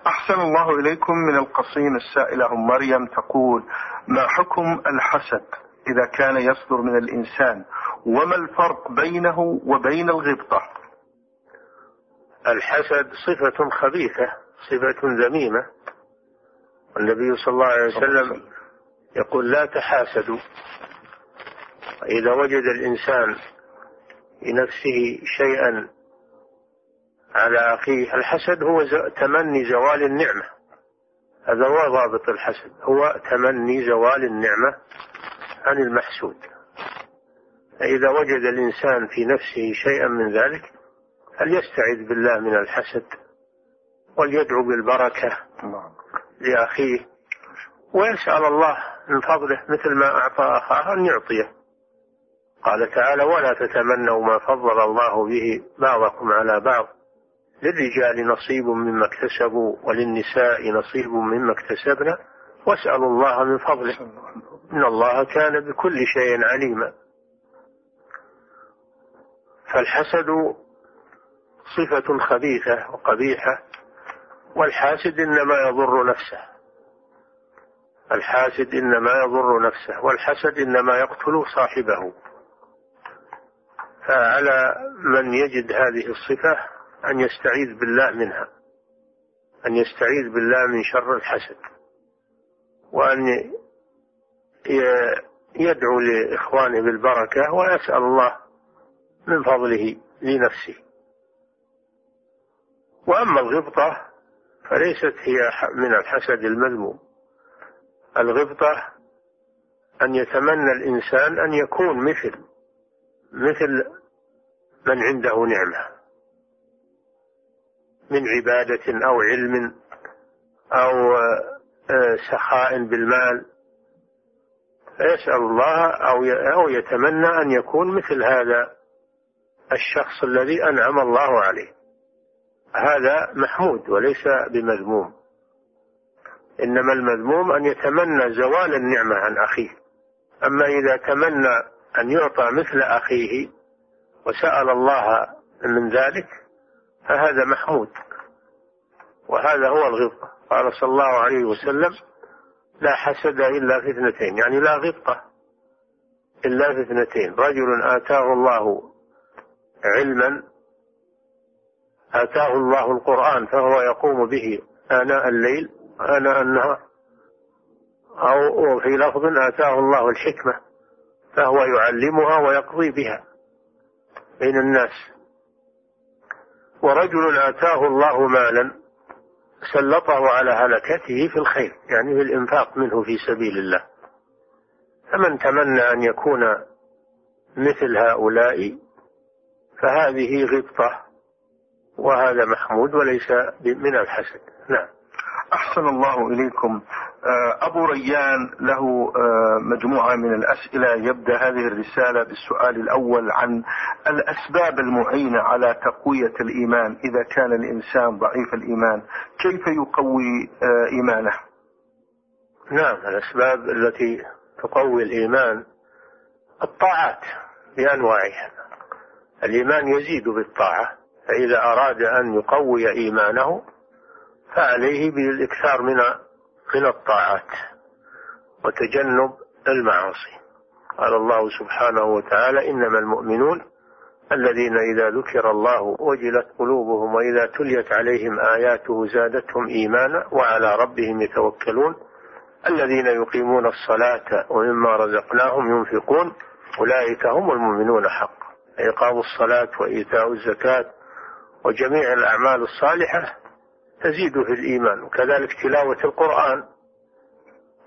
S2: أحسن الله إليكم من القصيم السائلة أم مريم تقول ما حكم الحسد إذا كان يصدر من الإنسان؟ وما الفرق بينه وبين الغبطة؟
S1: الحسد صفة خبيثة صفة ذميمة. والنبي صلى الله عليه وسلم. يقول لا تحاسدوا. إذا وجد الإنسان في نفسه شيئا على أخيه. الحسد هو تمني زوال النعمة. هذا هو ضابط الحسد. هو تمني زوال النعمة عن المحسود. فإذا وجد الإنسان في نفسه شيئا من ذلك فليستعذ بالله من الحسد وليدعو بالبركة لأخيه. ويسأل الله من فضله مثل ما أعطى أخاه أن يعطيه. قال تعالى ولا تتمنوا ما فضل الله به بعضكم على بعض. للرجال نصيب مما اكتسبوا وللنساء نصيب مما اكتسبنا واسألوا الله من فضله. إن الله كان بكل شيء عليما. فالحسد صفة خبيثة وقبيحة والحاسد إنما يضر نفسه. الحاسد إنما يضر نفسه والحسد إنما يقتل صاحبه. فعلى من يجد هذه الصفة أن يستعيذ بالله منها أن يستعيذ بالله من شر الحسد وأن يدعو لإخوانه بالبركة ويسأل الله من فضله لنفسه. وأما الغبطة فليست هي من الحسد المذموم. الغبطة أن يتمنى الإنسان أن يكون مثل مثل من عنده نعمة. من عبادة أو علم أو آه، سخاء بالمال. فيسأل الله أو أو يتمنى أن يكون مثل هذا الشخص الذي أنعم الله عليه. هذا محمود وليس بمذموم. إنما المذموم أن يتمنى زوال النعمة عن أخيه. أما إذا تمنى أن يعطى مثل أخيه وسأل الله من ذلك فهذا محمود. وهذا هو الغبطة قال صلى الله عليه وسلم لا حسد إلا في اثنتين. يعني لا غبطة إلا في اثنتين. رجل آتاه الله علما آتاه الله القرآن فهو يقوم به آناء الليل آناء النهار أو في لفظ آتاه الله الحكمة فهو يعلمها ويقضي بها بين الناس. ورجل آتاه الله مالا سلطه على هلكته في الخير يعني في الإنفاق منه في سبيل الله. فمن تمنى أن يكون مثل هؤلاء فهذه غبطة وهذا محمود وليس من الحسد. نعم.
S2: أحسن الله إليكم. أبو ريان له آه، مجموعة من الأسئلة. يبدأ هذه الرسالة بالسؤال الأول عن الأسباب المعينة على تقوية الإيمان. إذا كان الإنسان ضعيف الإيمان كيف يقوي آه، إيمانه؟
S1: نعم الأسباب التي تقوي الإيمان الطاعات بأنواعها. الإيمان يزيد بالطاعة فإذا أراد أن يقوي إيمانه فعليه بالإكثار من من الطاعات وتجنب المعاصي. قال الله سبحانه وتعالى إنما المؤمنون الذين إذا ذكر الله وجلت قلوبهم وإذا تليت عليهم آياته زادتهم إيمانا وعلى ربهم يتوكلون. الذين يقيمون الصلاة ومما رزقناهم ينفقون أولئك هم المؤمنون حقا. إقام الصلاة وإيتاء الزكاة وجميع الأعمال الصالحة تزيد في الإيمان. وكذلك تلاوة القرآن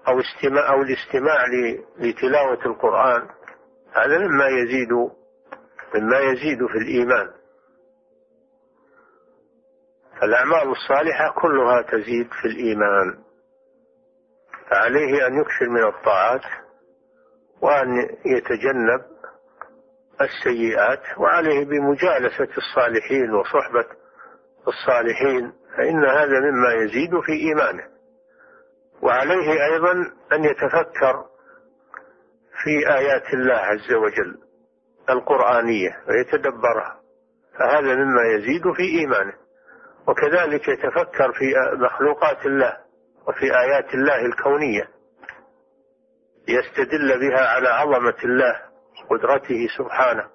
S1: أو استماع أو الاستماع لتلاوة القرآن هذا مما يزيد مما يزيد في الإيمان. فالأعمال الصالحة كلها تزيد في الإيمان. فعليه أن يكثر من الطاعات وأن يتجنب السيئات وعليه بمجالسة الصالحين وصحبة الصالحين فإن هذا مما يزيد في إيمانه. وعليه أيضا أن يتفكر في آيات الله عز وجل القرآنية ويتدبرها. فهذا مما يزيد في إيمانه. وكذلك يتفكر في مخلوقات الله وفي آيات الله الكونية. يستدل بها على عظمة الله قدرته سبحانه.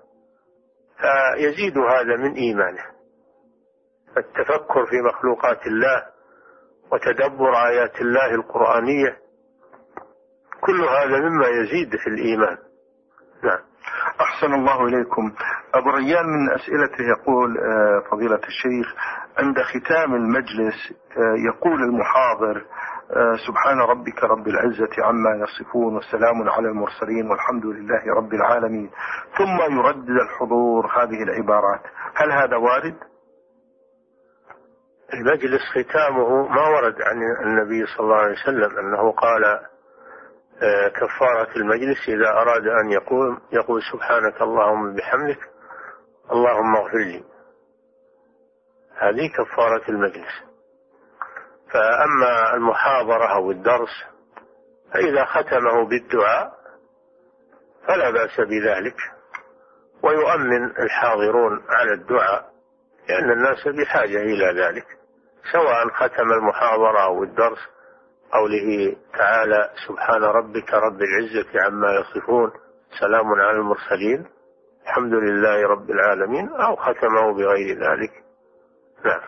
S1: فيزيد هذا من إيمانه. التفكر في مخلوقات الله وتدبر آيات الله القرآنية كل هذا مما يزيد في الإيمان. نعم.
S2: أحسن الله إليكم. أبو ريان من أسئلته يقول آه، فضيلة الشيخ عند ختام المجلس آه، يقول المحاضر آه، سبحان ربك رب العزة عما يصفون وسلام على المرسلين والحمد لله رب العالمين. ثم يردد الحضور هذه العبارات. هل هذا وارد؟
S1: المجلس ختامه ما ورد عن النبي صلى الله عليه وسلم أنه قال آه، كفارة المجلس إذا أراد أن يقول يقول سبحانك اللهم بحمدك اللهم اغفر لي. هذه كفارة المجلس. فأما المحاضرة أو الدرس فإذا ختمه بالدعاء فلا بأس بذلك. ويؤمن الحاضرون على الدعاء لأن الناس بحاجة إلى ذلك. سواء ختم المحاضرة أو الدرس قوله تعالى سبحان ربك رب العزة عما يصفون سلام على المرسلين الحمد لله رب العالمين أو ختمه بغير ذلك. نعم.